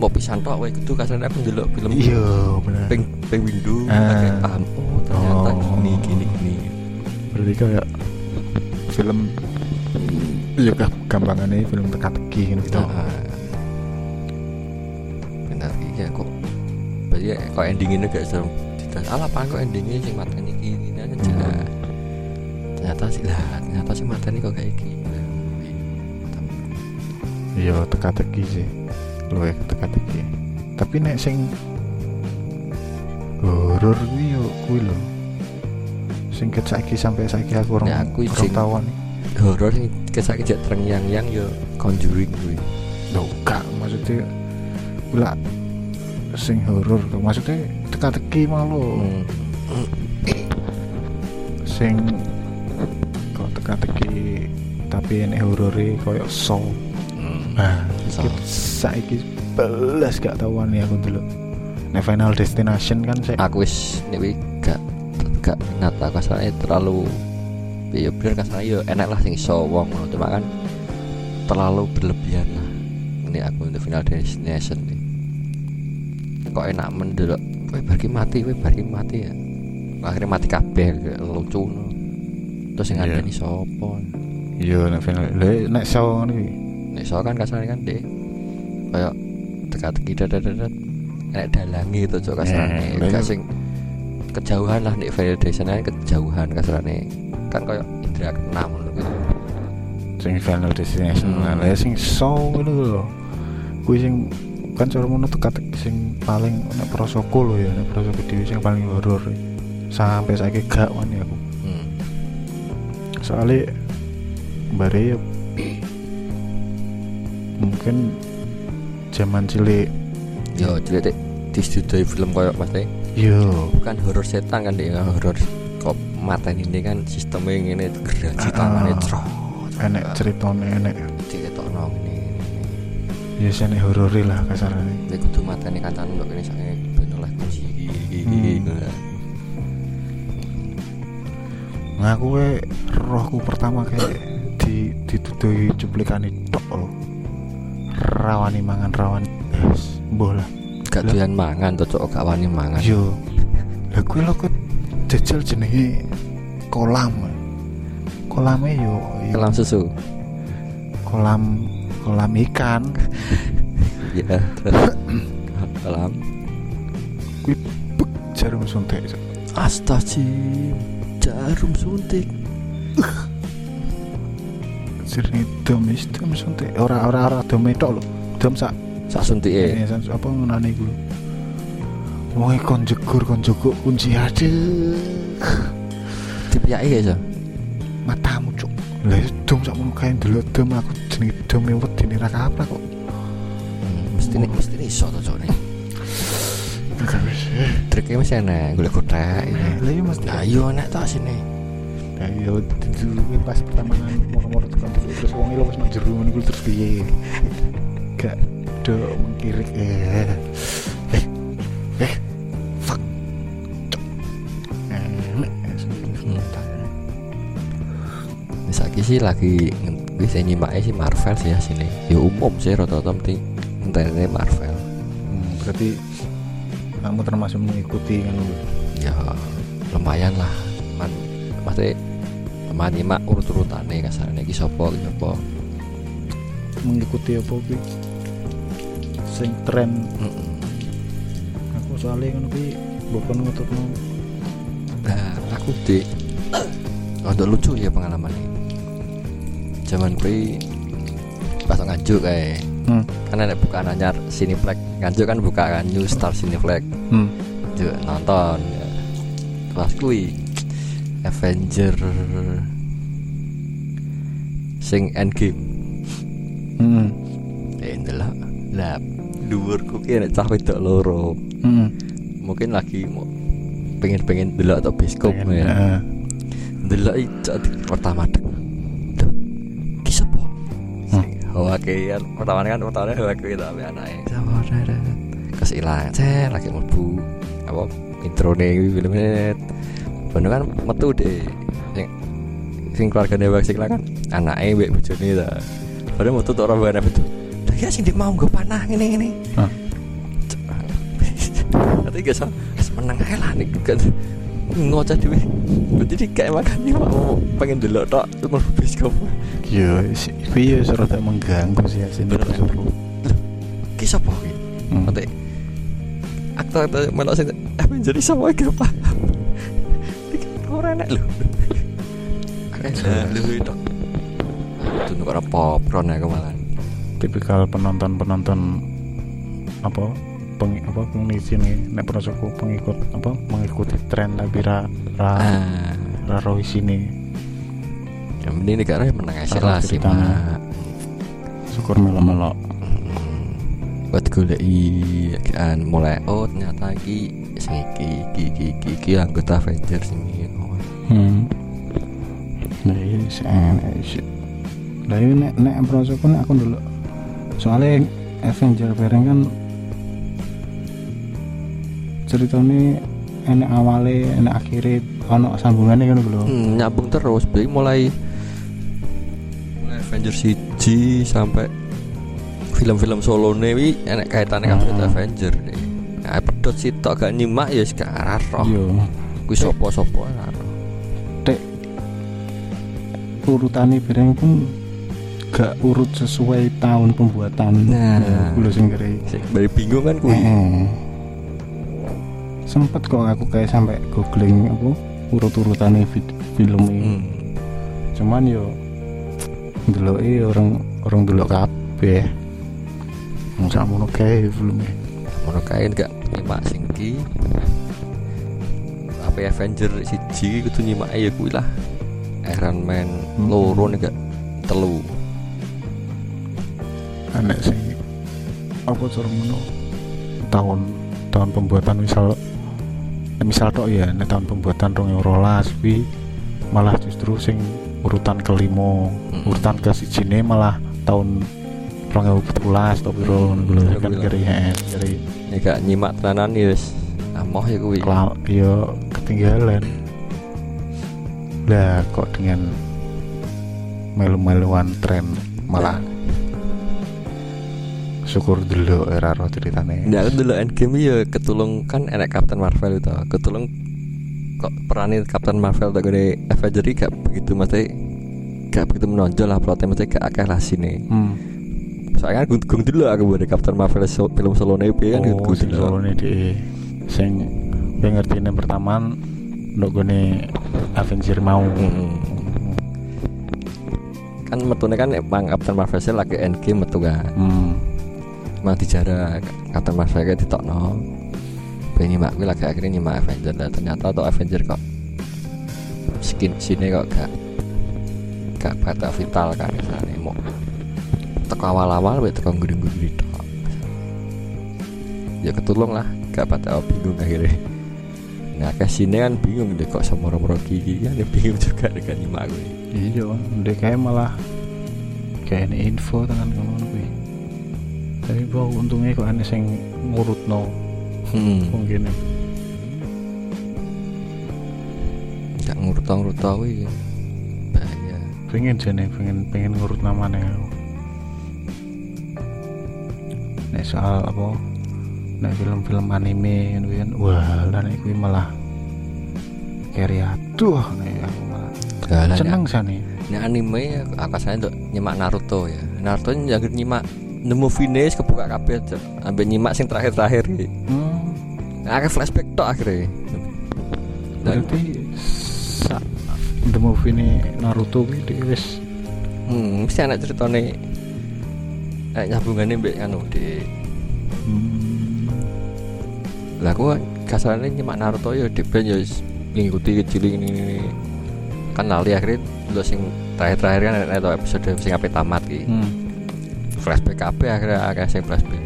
mau pisan tok wae kudu kasarnya aku delok film iya bener. ping ping window Ah. pakai paham oh ternyata Oh. gini gini gini. Berarti kayak film iya kah gampangannya film teka-teki gitu. Nah, benar iya kok. Berarti ya, kok endingnya gak serem. Tidak salah apa kok endingnya sing mateni iki ini aja jelas ternyata sih lah ternyata sih mateni kok kayak gini iya teka-teki sih. Luwih teka-teki. Tapi nek sing horor kuwi yo kuwi lho. Sing ket saiki sampai saiki aku orang aku orang sing- tawan horor sing kesake jek yang yo conjuring kuwi. Loh, gak. Maksudnya pula sing horor maksudnya teka-teki malu hmm. sing kok teka-teki tapi ini horore koyo so Hmm. Nah So. iki saiki belas gak tahuan ya aku dulu Nah, Final Destination kan saya aku wis kuwi gak gak minat aku kasarnya terlalu ya bener kasarnya yo enak lah sing iso wong cuma kan terlalu berlebihan lah ini aku untuk final destination nih kok enak mendelok bar ki mati bar ki mati ya. Akhirnya mati kabeh lucu no. terus yang Iya. ada nih sopo iya nek final nek ngono iki nek so kan kasarnya kan deh kayak teka-teki dadat nek dalangi itu cok kasarnya Eh, gak sing kejauhan lah nek validation kejauhan kasarnya kan kayak indra keenam ngono gitu. Sing Final Destination Hmm. lah sing so ngono lho. Kuwi sing kan cara ngono teka-teki sing paling nek prosoku lho ya nek prosoku dhewe sing paling horor. Sampai saiki gak wani aku. Hmm. soalnya bare mungkin zaman cilik. Yo jadi di studio film kayak mas teh yo. Bukan horor setan kan dia horor kok mata ini kan sistemnya ini gerasi Ah. tangannya cerot enek ceritane enek. Diketokno ini ya sene horore lah kasarane. Ini kudu mata ini kan tanduk ini saya ben oleh kunci. Hmm. ngaku we rohku pertama kayak di dituduhi cuplikan tok lho rawani mangan rawani. Es mbuh lah. Gak doyan mangan tuh cok gak wani mangan. Yo. Lah kuwi lho kok jajal jenenge kolam. Kolamnya yo, yo. Kelam susu? Kolam kolam ikan. Ya terus? Kelam jarum suntik. Astagfirullah jarum suntik jenenge dom is dom suntik ora ora ora dom tok lho dom sak sak suntik e Eh, san- apa ngenane iku lho. Wong e kon jegur kon jogok kunci aduh. dipiyaki ya so Matamu cuk. Lah dom sak ngono kae ndelok dom aku jenenge dom e wedine ra kaprah kok. Hmm, mesti nih mesti nih iso tuh cok nih triknya masih enak gue kotak Lah iya mesti. ayo enak tak sini Lah iya dulu pas pertama moro-moro tekan dulu terus wong e lho wis nang ngono iku terus piye. Gak do mengkirik eh. Eh. Eh. Fuck. Cuk. Eh. Misaki sih lagi bisa nyimaknya sih Marvel sih ya sini ya umum sih rata-rata penting entahnya Marvel Hmm, berarti kamu termasuk mengikuti kan ya lumayan lah man maksudnya lumayan nyimak urut-urutannya kasarnya ki sopo ki sopo mengikuti apa kuwi? Sing tren. Mm-mm. aku soalnya kan kuwi bukan ngutupno nah aku di untuk lucu ya pengalaman ini. Zaman kui pas nganjuk kayak hmm. kan ada bukaan anyar Cineplex nganjuk kan buka kan New Star Cineplex hmm. nonton. Ya. pas kui Avenger. Sing Endgame. Hmm. eh ndelok. Lah dhuwurku ki nek cah wedok loro. Hmm. mungkin lagi mau pengen-pengen delok atau bioskop Pengen, ya. eh, delok di pertama dek. Ki sapa? Hawa kan pertama kan pertama hawa ke tapi anaknya sapa ada kesilang cek lagi mlebu. Apa? Intro nih film ini bener kan metu deh sing sing keluargane Wax sing kan anaknya mbek bojone ta padahal metu tok ora bae betul dah ya sing dik mau nggo panah ngene Hah? Tapi gak usah menang aja lah nih kan ngoceh dewe. Berarti dia kayak makan nih mau pengen dulu tok mau bioskop. yo si- kuwi yo rada mengganggu sih asine prosoku Ki sapa ki? hmm. Nanti aktor aktor melok sing Avenger wae ki apa? Lho. Eh, lho itu. Itu nuk ora popcorn ya kemalan. tipikal penonton-penonton apa peng, apa pengisi nih nek prosoku pengikut apa mengikuti tren tapi ra ra Ah, ora isine yang penting negara yang menang hasil lah sih mak syukur melo-melo buat goleki kan mulai oh ternyata iki sing iki iki iki iki, iki anggota Avengers ini hmm. Nah ini sih enak sih lah ini nek nek proses pun aku dulu soalnya Avenger bareng kan ceritanya enak awalnya enak akhirnya ono sambungannya kan dulu hmm, nyambung terus jadi mulai mulai Avengers CG sampai film-film solo nih enak kaitannya Hmm. hmm. Avenger nih. Nah pedot sih tok gak nyimak ya sekarang roh. Iya. Kui urutannya bareng pun gak urut sesuai tahun pembuatan. Nah. sing kira Sing bari bingung kan kui Eh, sempet kok aku kayak sampai googling apa urut-urutannya vid- film ini. Hmm. cuman yo dulu orang orang dulu kabeh. Nggak ngono kayak filmnya. Ngono kae gak nyimak sing ki apa Avenger siji kudu nyimak ya kuwi lah Iron Man Hmm. loro nih gak telu. Aneh sih apa cara ngono? Tahun tahun pembuatan misal eh, misal tok ya nek tahun pembuatan rong rolas wi malah justru sing urutan kelima Mm. urutan ke sijine malah tahun rong ewu betulas atau piro Hmm, ngono aku kan kiri kiri nih gak nyimak tenanan ya wis amoh ya kuwi. Kelal ya ketinggalan lah kok dengan melu-meluan tren malah syukur dulu era roh ceritane Nah, dulu Endgame ya ketulung kan enak Captain Marvel itu. Ketulung kok peranin Captain Marvel tak gede Avenger gak begitu mesti gak begitu menonjol lah plotnya mesti gak akeh lah sini. hmm. Soalnya kan gung dulu aku buat Captain Marvel so- film solo nih kan oh gung dulu. solo di sing yang ngerti yang pertama ndok gone Avenger mau Mm-mm. Kan metune kan emang Captain Marvel sih lagi Endgame metu kan. hmm. Emang dijarah Captain Marvel kayak ditokno. Pengen nyimak gue lagi akhirnya nyimak Avenger lah ternyata tuh Avenger kok skin sini kok gak gak pada vital kan misalnya mau teko awal-awal wes teko tok ya ketulung lah gak pada bingung akhirnya nah ke sini kan bingung deh kok sama orang gigi kan dia bingung juga dengan nyimak gue. Iya ndek kayak malah kayak ini info tekan ngono kuwi tapi bahwa untungnya kok aneh sing ngurutno hmm. mungkin gak ngurut-ngurut kuwi bahaya. Pengen jane pengen pengen ngurut namanya. Aku nek soal apa nek film-film anime ngono kan wah lah nek kuwi malah keri aduh nek aku malah Lah, lah, seneng Ini anime aku saya untuk nyimak Naruto ya. Naruto yang nyimak nemu finish kebuka kabeh Cok. ambil nyimak sing terakhir-terakhir iki. hmm, Nah, flashback tok akhirnya. Dan, berarti sa the movie ini Naruto dia wis hmm, mesti anak ceritane eh, nyambungannya mbek anu di hmm, lah aku kasarnya nyimak Naruto ya di ben ya ngikuti kecil ini, ini kan lali akhirnya lo sing terakhir-terakhir kan ada episode sing ape tamat ki hmm. flashback kabeh akhirnya akeh sing flashback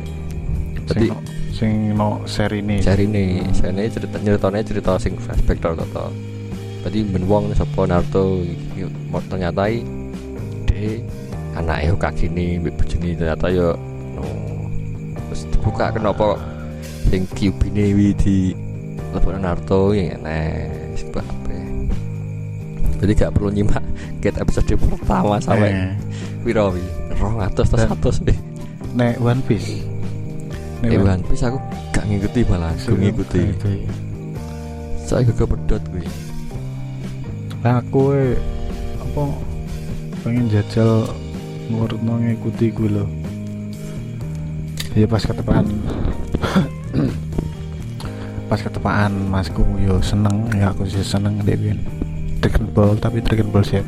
Jadi- sing no seri ini Seri ini, seri ini cerita ceritanya cerita sing flashback tok. tok. Tadi ben wong sapa Naruto mo- ternyata de anake Hokage ini mbek bojone ternyata yo no. Terus dibuka kenapa sing Kyuubi wi di lebokno Naruto ya enak apa. Jadi gak perlu nyimak get episode pertama sampai Eh, piro wi? 200 atau Dan- 100 wi. nek One Piece Nek Eh One Piece aku gak ngikuti malah, aku ngikuti. Ngikuti. Saya juga pedot kuwi. Nah, aku eh, apa pengen jajal ngurut ngikuti gue loh. Ya pas ketepaan pas ketepaan masku yo seneng ya aku sih seneng deh Bin. Dragon Ball tapi Dragon Ball Z. Ya.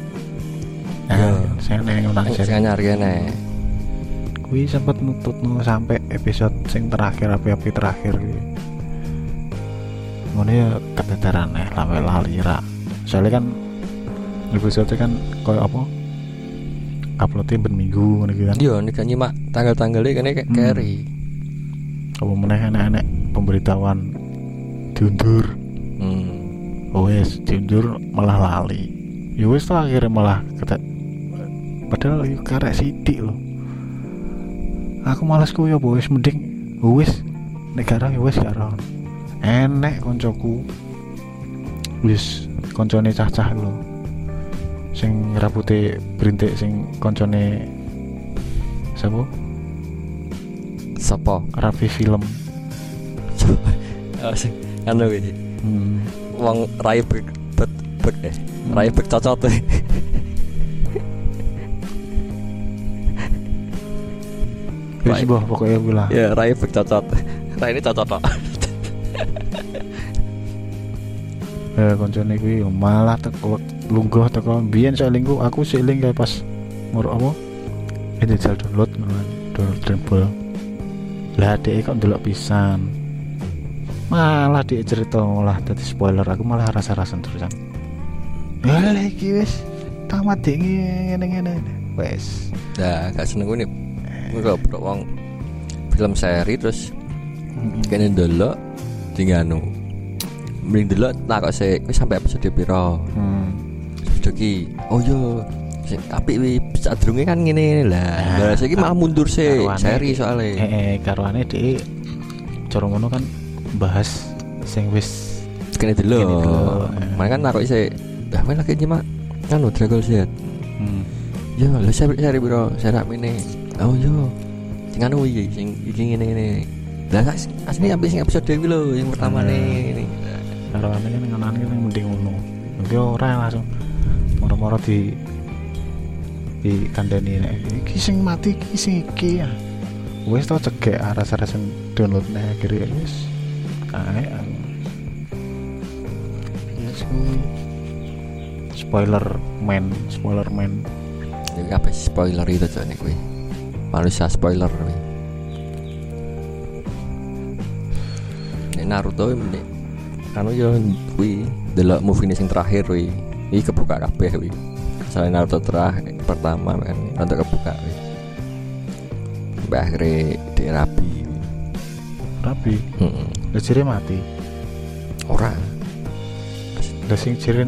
Nah, saya neng nang Sing anyar kene. Kui sempat nutut no sampai episode sing terakhir api-api terakhir kuwi. Ngono ya keteteran eh lame lali ra. Soalnya kan episode kan koyo apa uploadnya ben minggu ngono gitu kan Yo nek nyimak tanggal-tanggalnya kene kayak Hmm. carry. Apa meneh enek-enek pemberitahuan diundur? Hmm. oh wes diundur malah lali. Ya wes tuh akhirnya malah kata padahal yuk karek sidik loh aku males ku ya wes mending. Wes nek garang ya wes garang enek koncoku. Wis koncone cah-cah lho. Sing raputé berintik sing koncone sapa Sopo? Raffi film anu hmm. Wong rai eh. Rai bek cocot eh. wis Right. boh pokoknya gue lah Ya, rai. Rai ini cocot eh koncone kuwi malah teko lungguh teko biyen aku sik ling kayak pas apa download lah dhek kok ndelok pisan malah dia cerita malah tadi spoiler aku malah rasa-rasan terusan lah iki wis tamat dek ngene-ngene wes Nah, gak seneng gue nih. Gue bro wong film seri terus kene ndelok tinganu. Mending delok tak kok sik wis sampai episode piro. hmm. Episode ki. Oh yo. Sing apik wi sadurunge kan ngene lah. Nah, Lah saiki malah mundur sih seri soalnya. eh, eh karuane dhek cara ngono kan bahas sing wis Kene delok, delok. eh. Makanya kan takok sik. Dah main lagi nyimak anu Dragon Z. hmm. Yo, lha seri seri piro? Seri ini. Oh yo. Sing anu iki sing iki ngene-ngene. Lah as- asli sampai sing episode kuwi lho, yang pertama Hmm. nih. karuane kan ngenani kan mending ngono mungkin ora langsung moro-moro di di kandani nek iki sing mati iki sing iki ya wis tau cegek rasa-rasa download nek akhirnya wis kae yes kuwi spoiler man spoiler man Ini apa spoiler itu cok nih kuwi. Manusia spoiler kuwi. Nek Naruto ini anu yo kuwi delok movie sing terakhir kuwi. Iki kebuka kabeh kuwi. Soalnya Naruto terakhir pertama kan Naruto kebuka kuwi. Sampai akhirnya dia rapi. Heeh. lah jere mati Ora. lah sing jere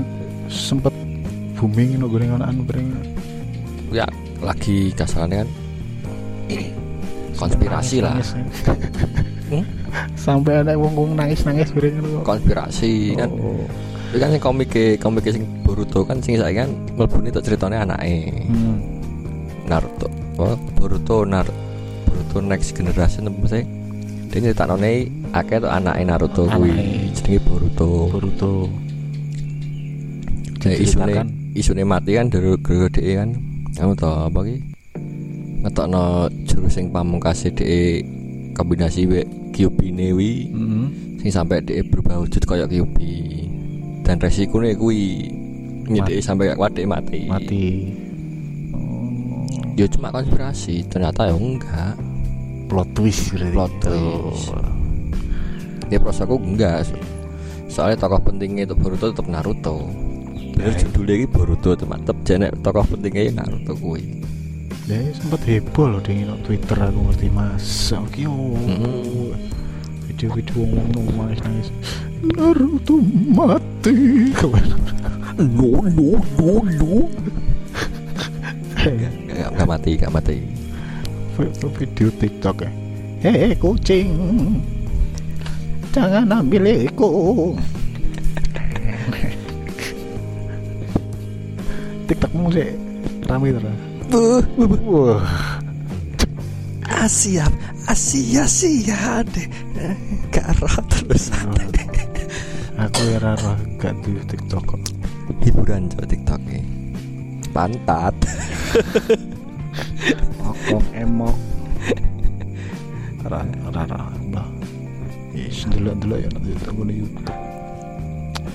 sempet booming no goreng anu bareng Ya lagi kasarannya kan konspirasi lah. Nangis, nangis. Hmm? sampai ada wong wong nangis nangis bareng. Konspirasi kan. Oh. Itu kan sing komik komik sing Boruto kan sing saya kan mlebune tok ceritane anake Hmm. Naruto. Oh, Boruto Nar Boruto next generation apa sih? Dia nyeritakne akeh tok anake Naruto kuwi Anake. jenenge Boruto. Boruto. Jadi isune Diceritakan. isune mati kan dari gara kan. Kamu tau apa ki? Ngetokno jurus sing pamungkas dhek kombinasi we Kyuubi-ne wi Mm-hmm. sing sampai dhek berubah wujud kaya Kyuubi. Dan resikone kuwi nyedeki sampai gak kuat mati. Mati. Oh. Ya cuma konspirasi, ternyata ya enggak. Plot twist berarti. Plot twist. Ya prosaku enggak. So- Soalnya tokoh pentingnya itu Boruto tetap Naruto. Bener Ya. judulnya ini Boruto teman tetap jenek tokoh pentingnya ya Naruto kuwi. Ya sempat heboh loh di Twitter aku ngerti mas. Oke Mm. Video-video ngomong nangis nangis. Naruto mati. No no no no. Enggak enggak mati, enggak mati. video TikTok ya. Hei kucing, jangan ambil aku. TikTokmu sih rame terus. Wah, Asia, Asia Asia deh. Karo terus aku ya rara gak di TikTok kok. hiburan coba TikTok ini. Pantat. Okok emok. Rara rara mbah. Yes, delok-delok ya nanti tak boleh YouTube.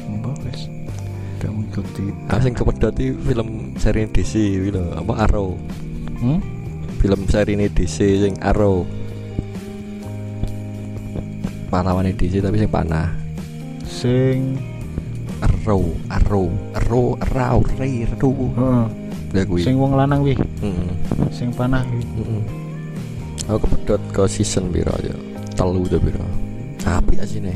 Mbah guys. Kita mengikuti. Aku sing kepedot film seri DC lho, apa Arrow. Hmm? Film seri ini DC sing Arrow. Pahlawan DC tapi sing panah. Sing R Arrow Arrow Arrow Arrow Ray Arrow Heeh. ya kuwi Sing wong lanang wih, Heeh. sing panah wih. Heeh. aku kepedot ke season piro ya telu to piro apik asine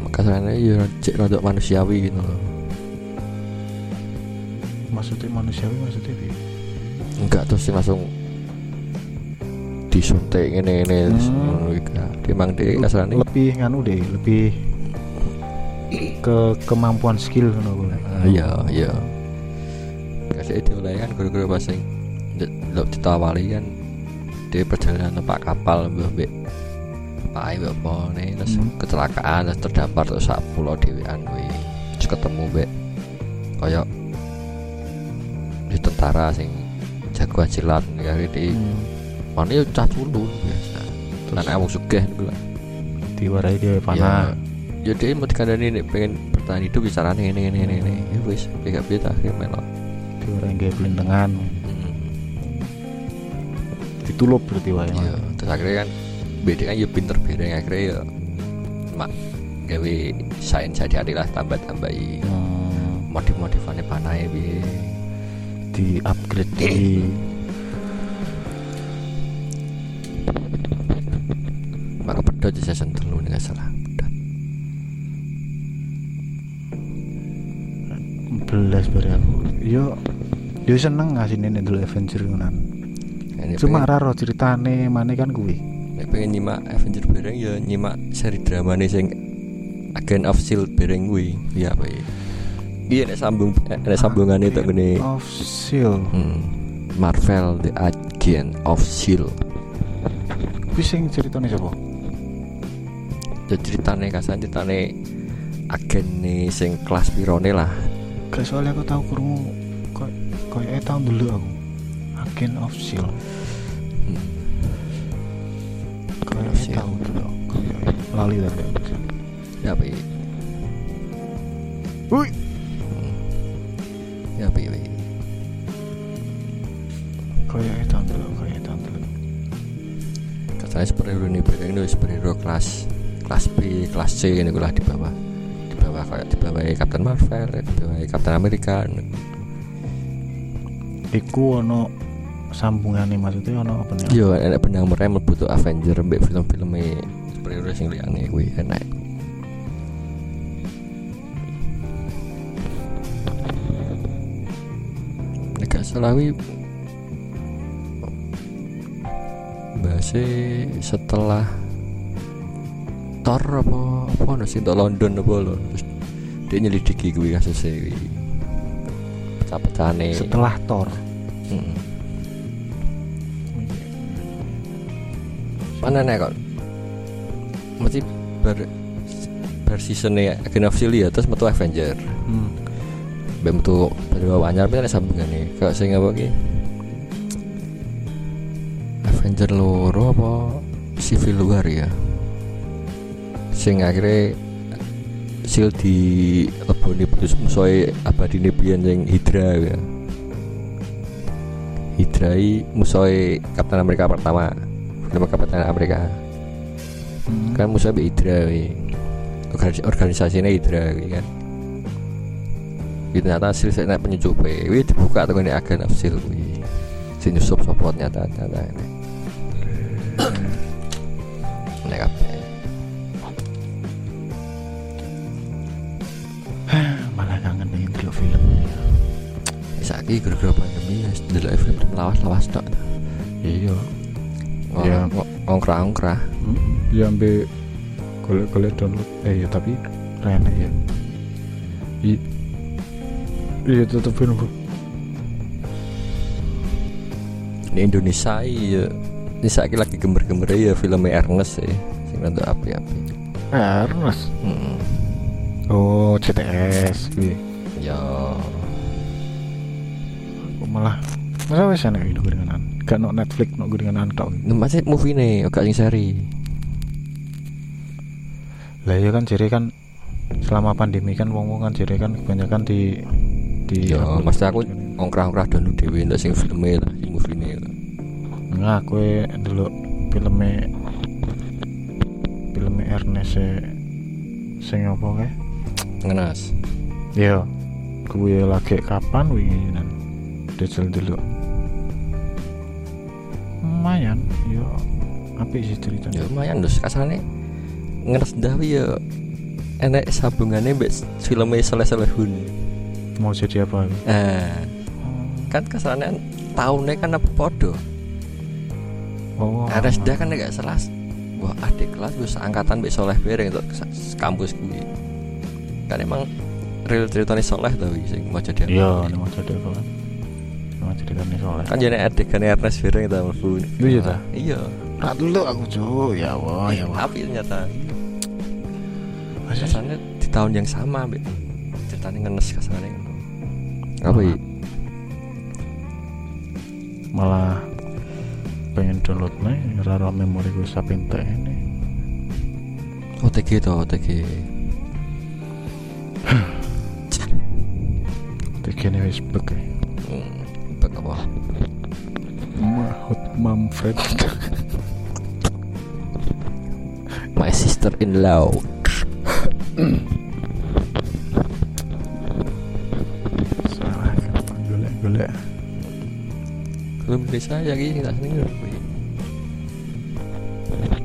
makasane ya cek rada manusiawi gitu loh Maksudnya manusiawi maksudnya piye? enggak terus sih langsung disuntik ngene ngene terus Hmm. dia emang dia kasarane lebih nganu deh, lebih ke kemampuan skill ngono. Ah, iya iya kasih itu lah kan guru-guru bahasa lo ditawari kan dia perjalanan numpak kapal mbek pai mbek apa terus Hmm. kecelakaan terus terdampar terus sak pulau dewean kuwi terus ketemu mbek koyo di tentara sing jagoan silat kali di Hmm. Mana ya cah culun biasa Terus lan awak sugih niku lah diwarai dia panah. ya dia mau dikandani nih pengen bertahan hidup bicaranya ini ini ini ini ya wis kayak biasa akhirnya melok Diwarai gaya belendengan. Hmm. Ditulup berarti wae. Iya, terus akhirnya kan beda kan ya pinter beda akhirnya ya mak gawe sains jadi lah tambah tambahi Hmm. modif modifannya panai bi di upgrade di maka pedot di season telu nih nggak salah. Pedot belas bari aku. Yo yo seneng ngasih ini dulu Avenger ngonan. Ini cuma raro ceritane mana kan kuwi. Ini pengen nyimak Avenger bareng ya nyimak seri drama nih sing Agent of Shield bareng gue iya apa ya? Iya nek sambung nek sambungan itu gini. of Shield hmm, Marvel The Agent of Shield kuwi sing ceritane sapa jadi ceritane kasan ceritane agen nih sing kelas pirone lah. Gak soalnya aku tahu kurungu kok kayak tahun dulu aku. Agent of Shield. Hmm. Shield. tahu dulu kayak lali tadi ya ya Wih. Kelas B kelas C ini lah di bawah di bawah kayak di bawah Captain Marvel di bawah Captain America iku ono sambungannya maksudnya ono apa nih Yo, enak benang merah mlebu tuh Avenger mbek film-film superhero sing liyane kuwi enak. Nek gak salah bahasa setelah Thor apa apa ono sing tok London apa lho terus dia nyelidiki kuwi kasus kuwi. Pecah-pecahane. Setelah Thor. Mm-mm. mana nih kok? Mesti ber ber seasonnya Agent of Shield ya terus metu Avenger. Hmm. Mbak metu anyar tapi ada sambungan nih kayak sing apa ki? Avenger loro apa? Civil War ya sing akhirnya Shield di leboni terus musuhnya abadi ini biyen sing Hydra ya. Hydra i musuhnya Captain America pertama film Captain America Hmm. kan musuhnya be Hydra wi. Organis organisasinya Hydra wi kan. Ternyata hasil saya naik penyusup wih dibuka tuh ini agen hasil wih si nyusup sopot nyata nyata ini saiki gara-gara pandemi ya delok film lawas-lawas tok. Iya. Iya. Iya. ngongkrah-ngongkrah hmm. ya ambil golek-golek download. Eh ya tapi rene ya. I iya tetep film ini Indonesia iya. Ini saiki lagi gemer-gemer ya filmnya Ernest ya sing rada api-api. Ernest? Mm-mm. oh CTS kuwi ya Kok malah masa wis enak itu gorengan gak no Netflix no tok. Ini masih movie nih gak sing seri lah iya kan jadi kan selama pandemi kan wong wong kan jadi kan kebanyakan di di ya mesti aku ngongkrah-ngongkrah download dhewe ndak sing filmnya lah sing movie nih Enggak, aku dulu filmnya filmnya Ernest e- sing apa kae? ngenas. Iya. Kuwi lagi kapan wingi Dajal dulu. Lumayan, yo apik sih ceritanya. ya lumayan dus kasarnya ngenes dawi ya enek sabungannya mbak filmnya Soleh Solehun Mau jadi apa? nah kan kasarnya tahunnya kan apa podo Oh. RSD kan gak selas wah adik kelas gue seangkatan mbak Soleh Bereng untuk kampus gue kan emang real ceritanya Soleh tau sing mau jadi apa. Iya, mau jadi apa kan? Mau ceritanya soalnya. kan jadi adik kan Ernest Bereng itu mlebu Iya, ta? iya Rat dulu aku cuy, ya wah, ya wah. tapi ternyata kasarnya di tahun yang sama mbak ceritanya ngenes kasarnya apa ya Malah pengen download nih, rara memori gue sapintek ini. OTG tuh OTG Tiga nih Facebook ya. Mahut Manfred. my sister in law Salah gampang golek-golek. film Indonesia ya gini tak seneng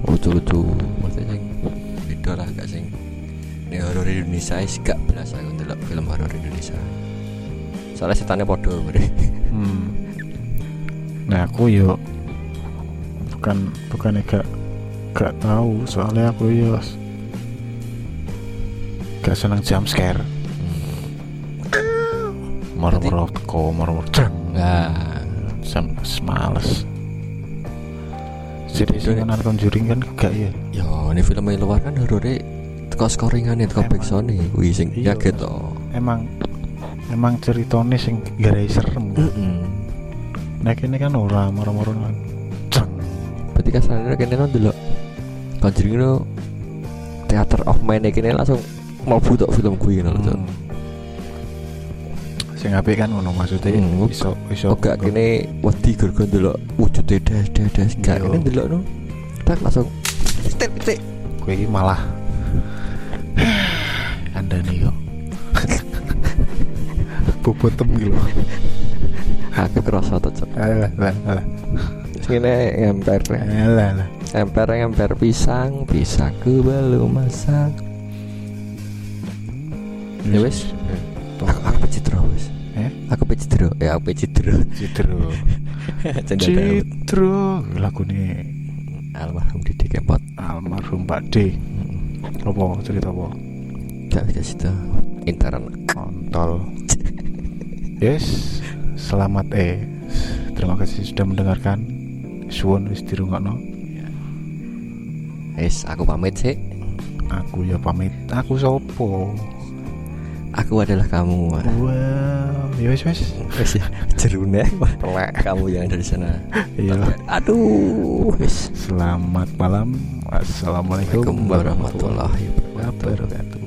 lucu-lucu maksudnya sing beda lah gak sing ini horor Indonesia is gak belas aku ndelok film horor Indonesia soalnya setannya podo beri Hmm. Nah aku yo bukan bukan gak gak tahu soalnya aku yo gak seneng jump scare. Moro-moro teko, moro-moro nah Sam males. Jadi sing nonton Conjuring kan gak ya. yo ini film yang luar kan horornya teko scoringan itu teko backsound wih sing Iya. kaget toh Emang emang ceritanya sing garai serem. Nah ini kan ora moro-moro kan. Berarti kasarnya kene no dulu Conjuring no Theater of Mind kene langsung mau butuh film kuwi ngono lho Hmm. Sing apik kan ngono maksudnya Hmm, iso iso gak kene wedi gara-gara ndelok wujude das das das gak Iya. kene ndelok no. Tak langsung titik titik. Kowe iki malah Anda nih kok Bobotem gitu loh Aku kerasa tuh. Alah, alah, alah Ini emper Alah, alah emper emper pisang pisangku belum masak. Ya wes. Aku aku pecitro wes. Eh? Aku pecitro. Ya aku pecitro. Citro. Citro Lagu nih Almarhum Didi Kempot. Almarhum Pak D Apa cerita apa Gak bisa situ. Intern. Kontol Yes Selamat eh Terima kasih sudah mendengarkan. Suwon wis dirungokno. Wes aku pamit sih. Aku ya pamit. Aku sopo? Aku adalah kamu. Wow Ya wis wis. Wes ya. Jerune. Telek kamu yang ada di sana. Iya. Aduh, wis. Selamat malam. Assalamualaikum warahmatullahi wabarakatuh